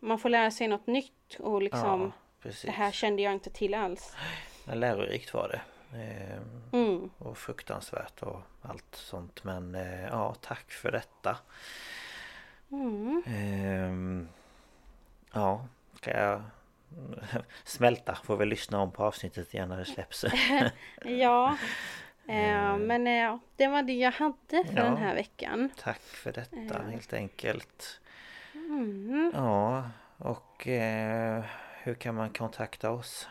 man får lära sig något nytt och liksom Ja, precis. det här kände jag inte till alls. Ja, lärorikt var det. Eh, Mm. och fruktansvärt och allt sånt. Men eh, ja, tack för detta. Mm. Ehm, ja, ska jag smälta? Får väl lyssna om på avsnittet igen när det släpps. Ja, eh, men eh, det var det jag hade för Ja. den här veckan. tack för detta helt enkelt. Mm. Ja, och eh, hur kan man kontakta oss?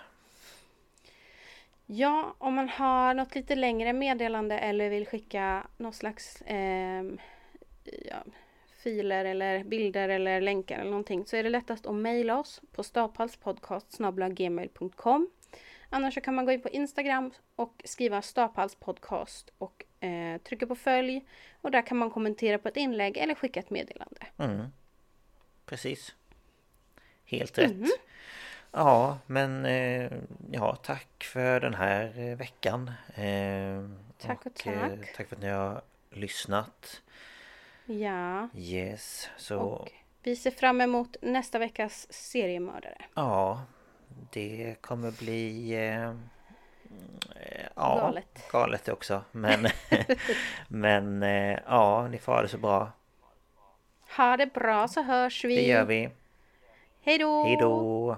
Ja, om man har något lite längre meddelande eller vill skicka någon slags ehm, ja, filer eller bilder eller länkar eller någonting så är det lättast att mejla oss på staphalspodcast.gmail.com Annars så kan man gå in på Instagram och skriva staphalspodcast och eh, trycka på följ och där kan man kommentera på ett inlägg eller skicka ett meddelande. Mm. Precis. Helt rätt. Ja, men eh, ja, tack för den här eh, veckan. Eh, Tack och eh, tack. tack för att ni har lyssnat. Ja, Yes, så och vi ser fram emot nästa veckas seriemördare. ja, det kommer bli eh, ja, Galet. galet också. Men, men eh, ja, ni får ha det så bra. Ha det bra så hörs vi. Det gör vi. Hej då! Hej då!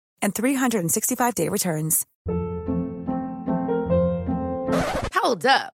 and 365-day returns. Hold up.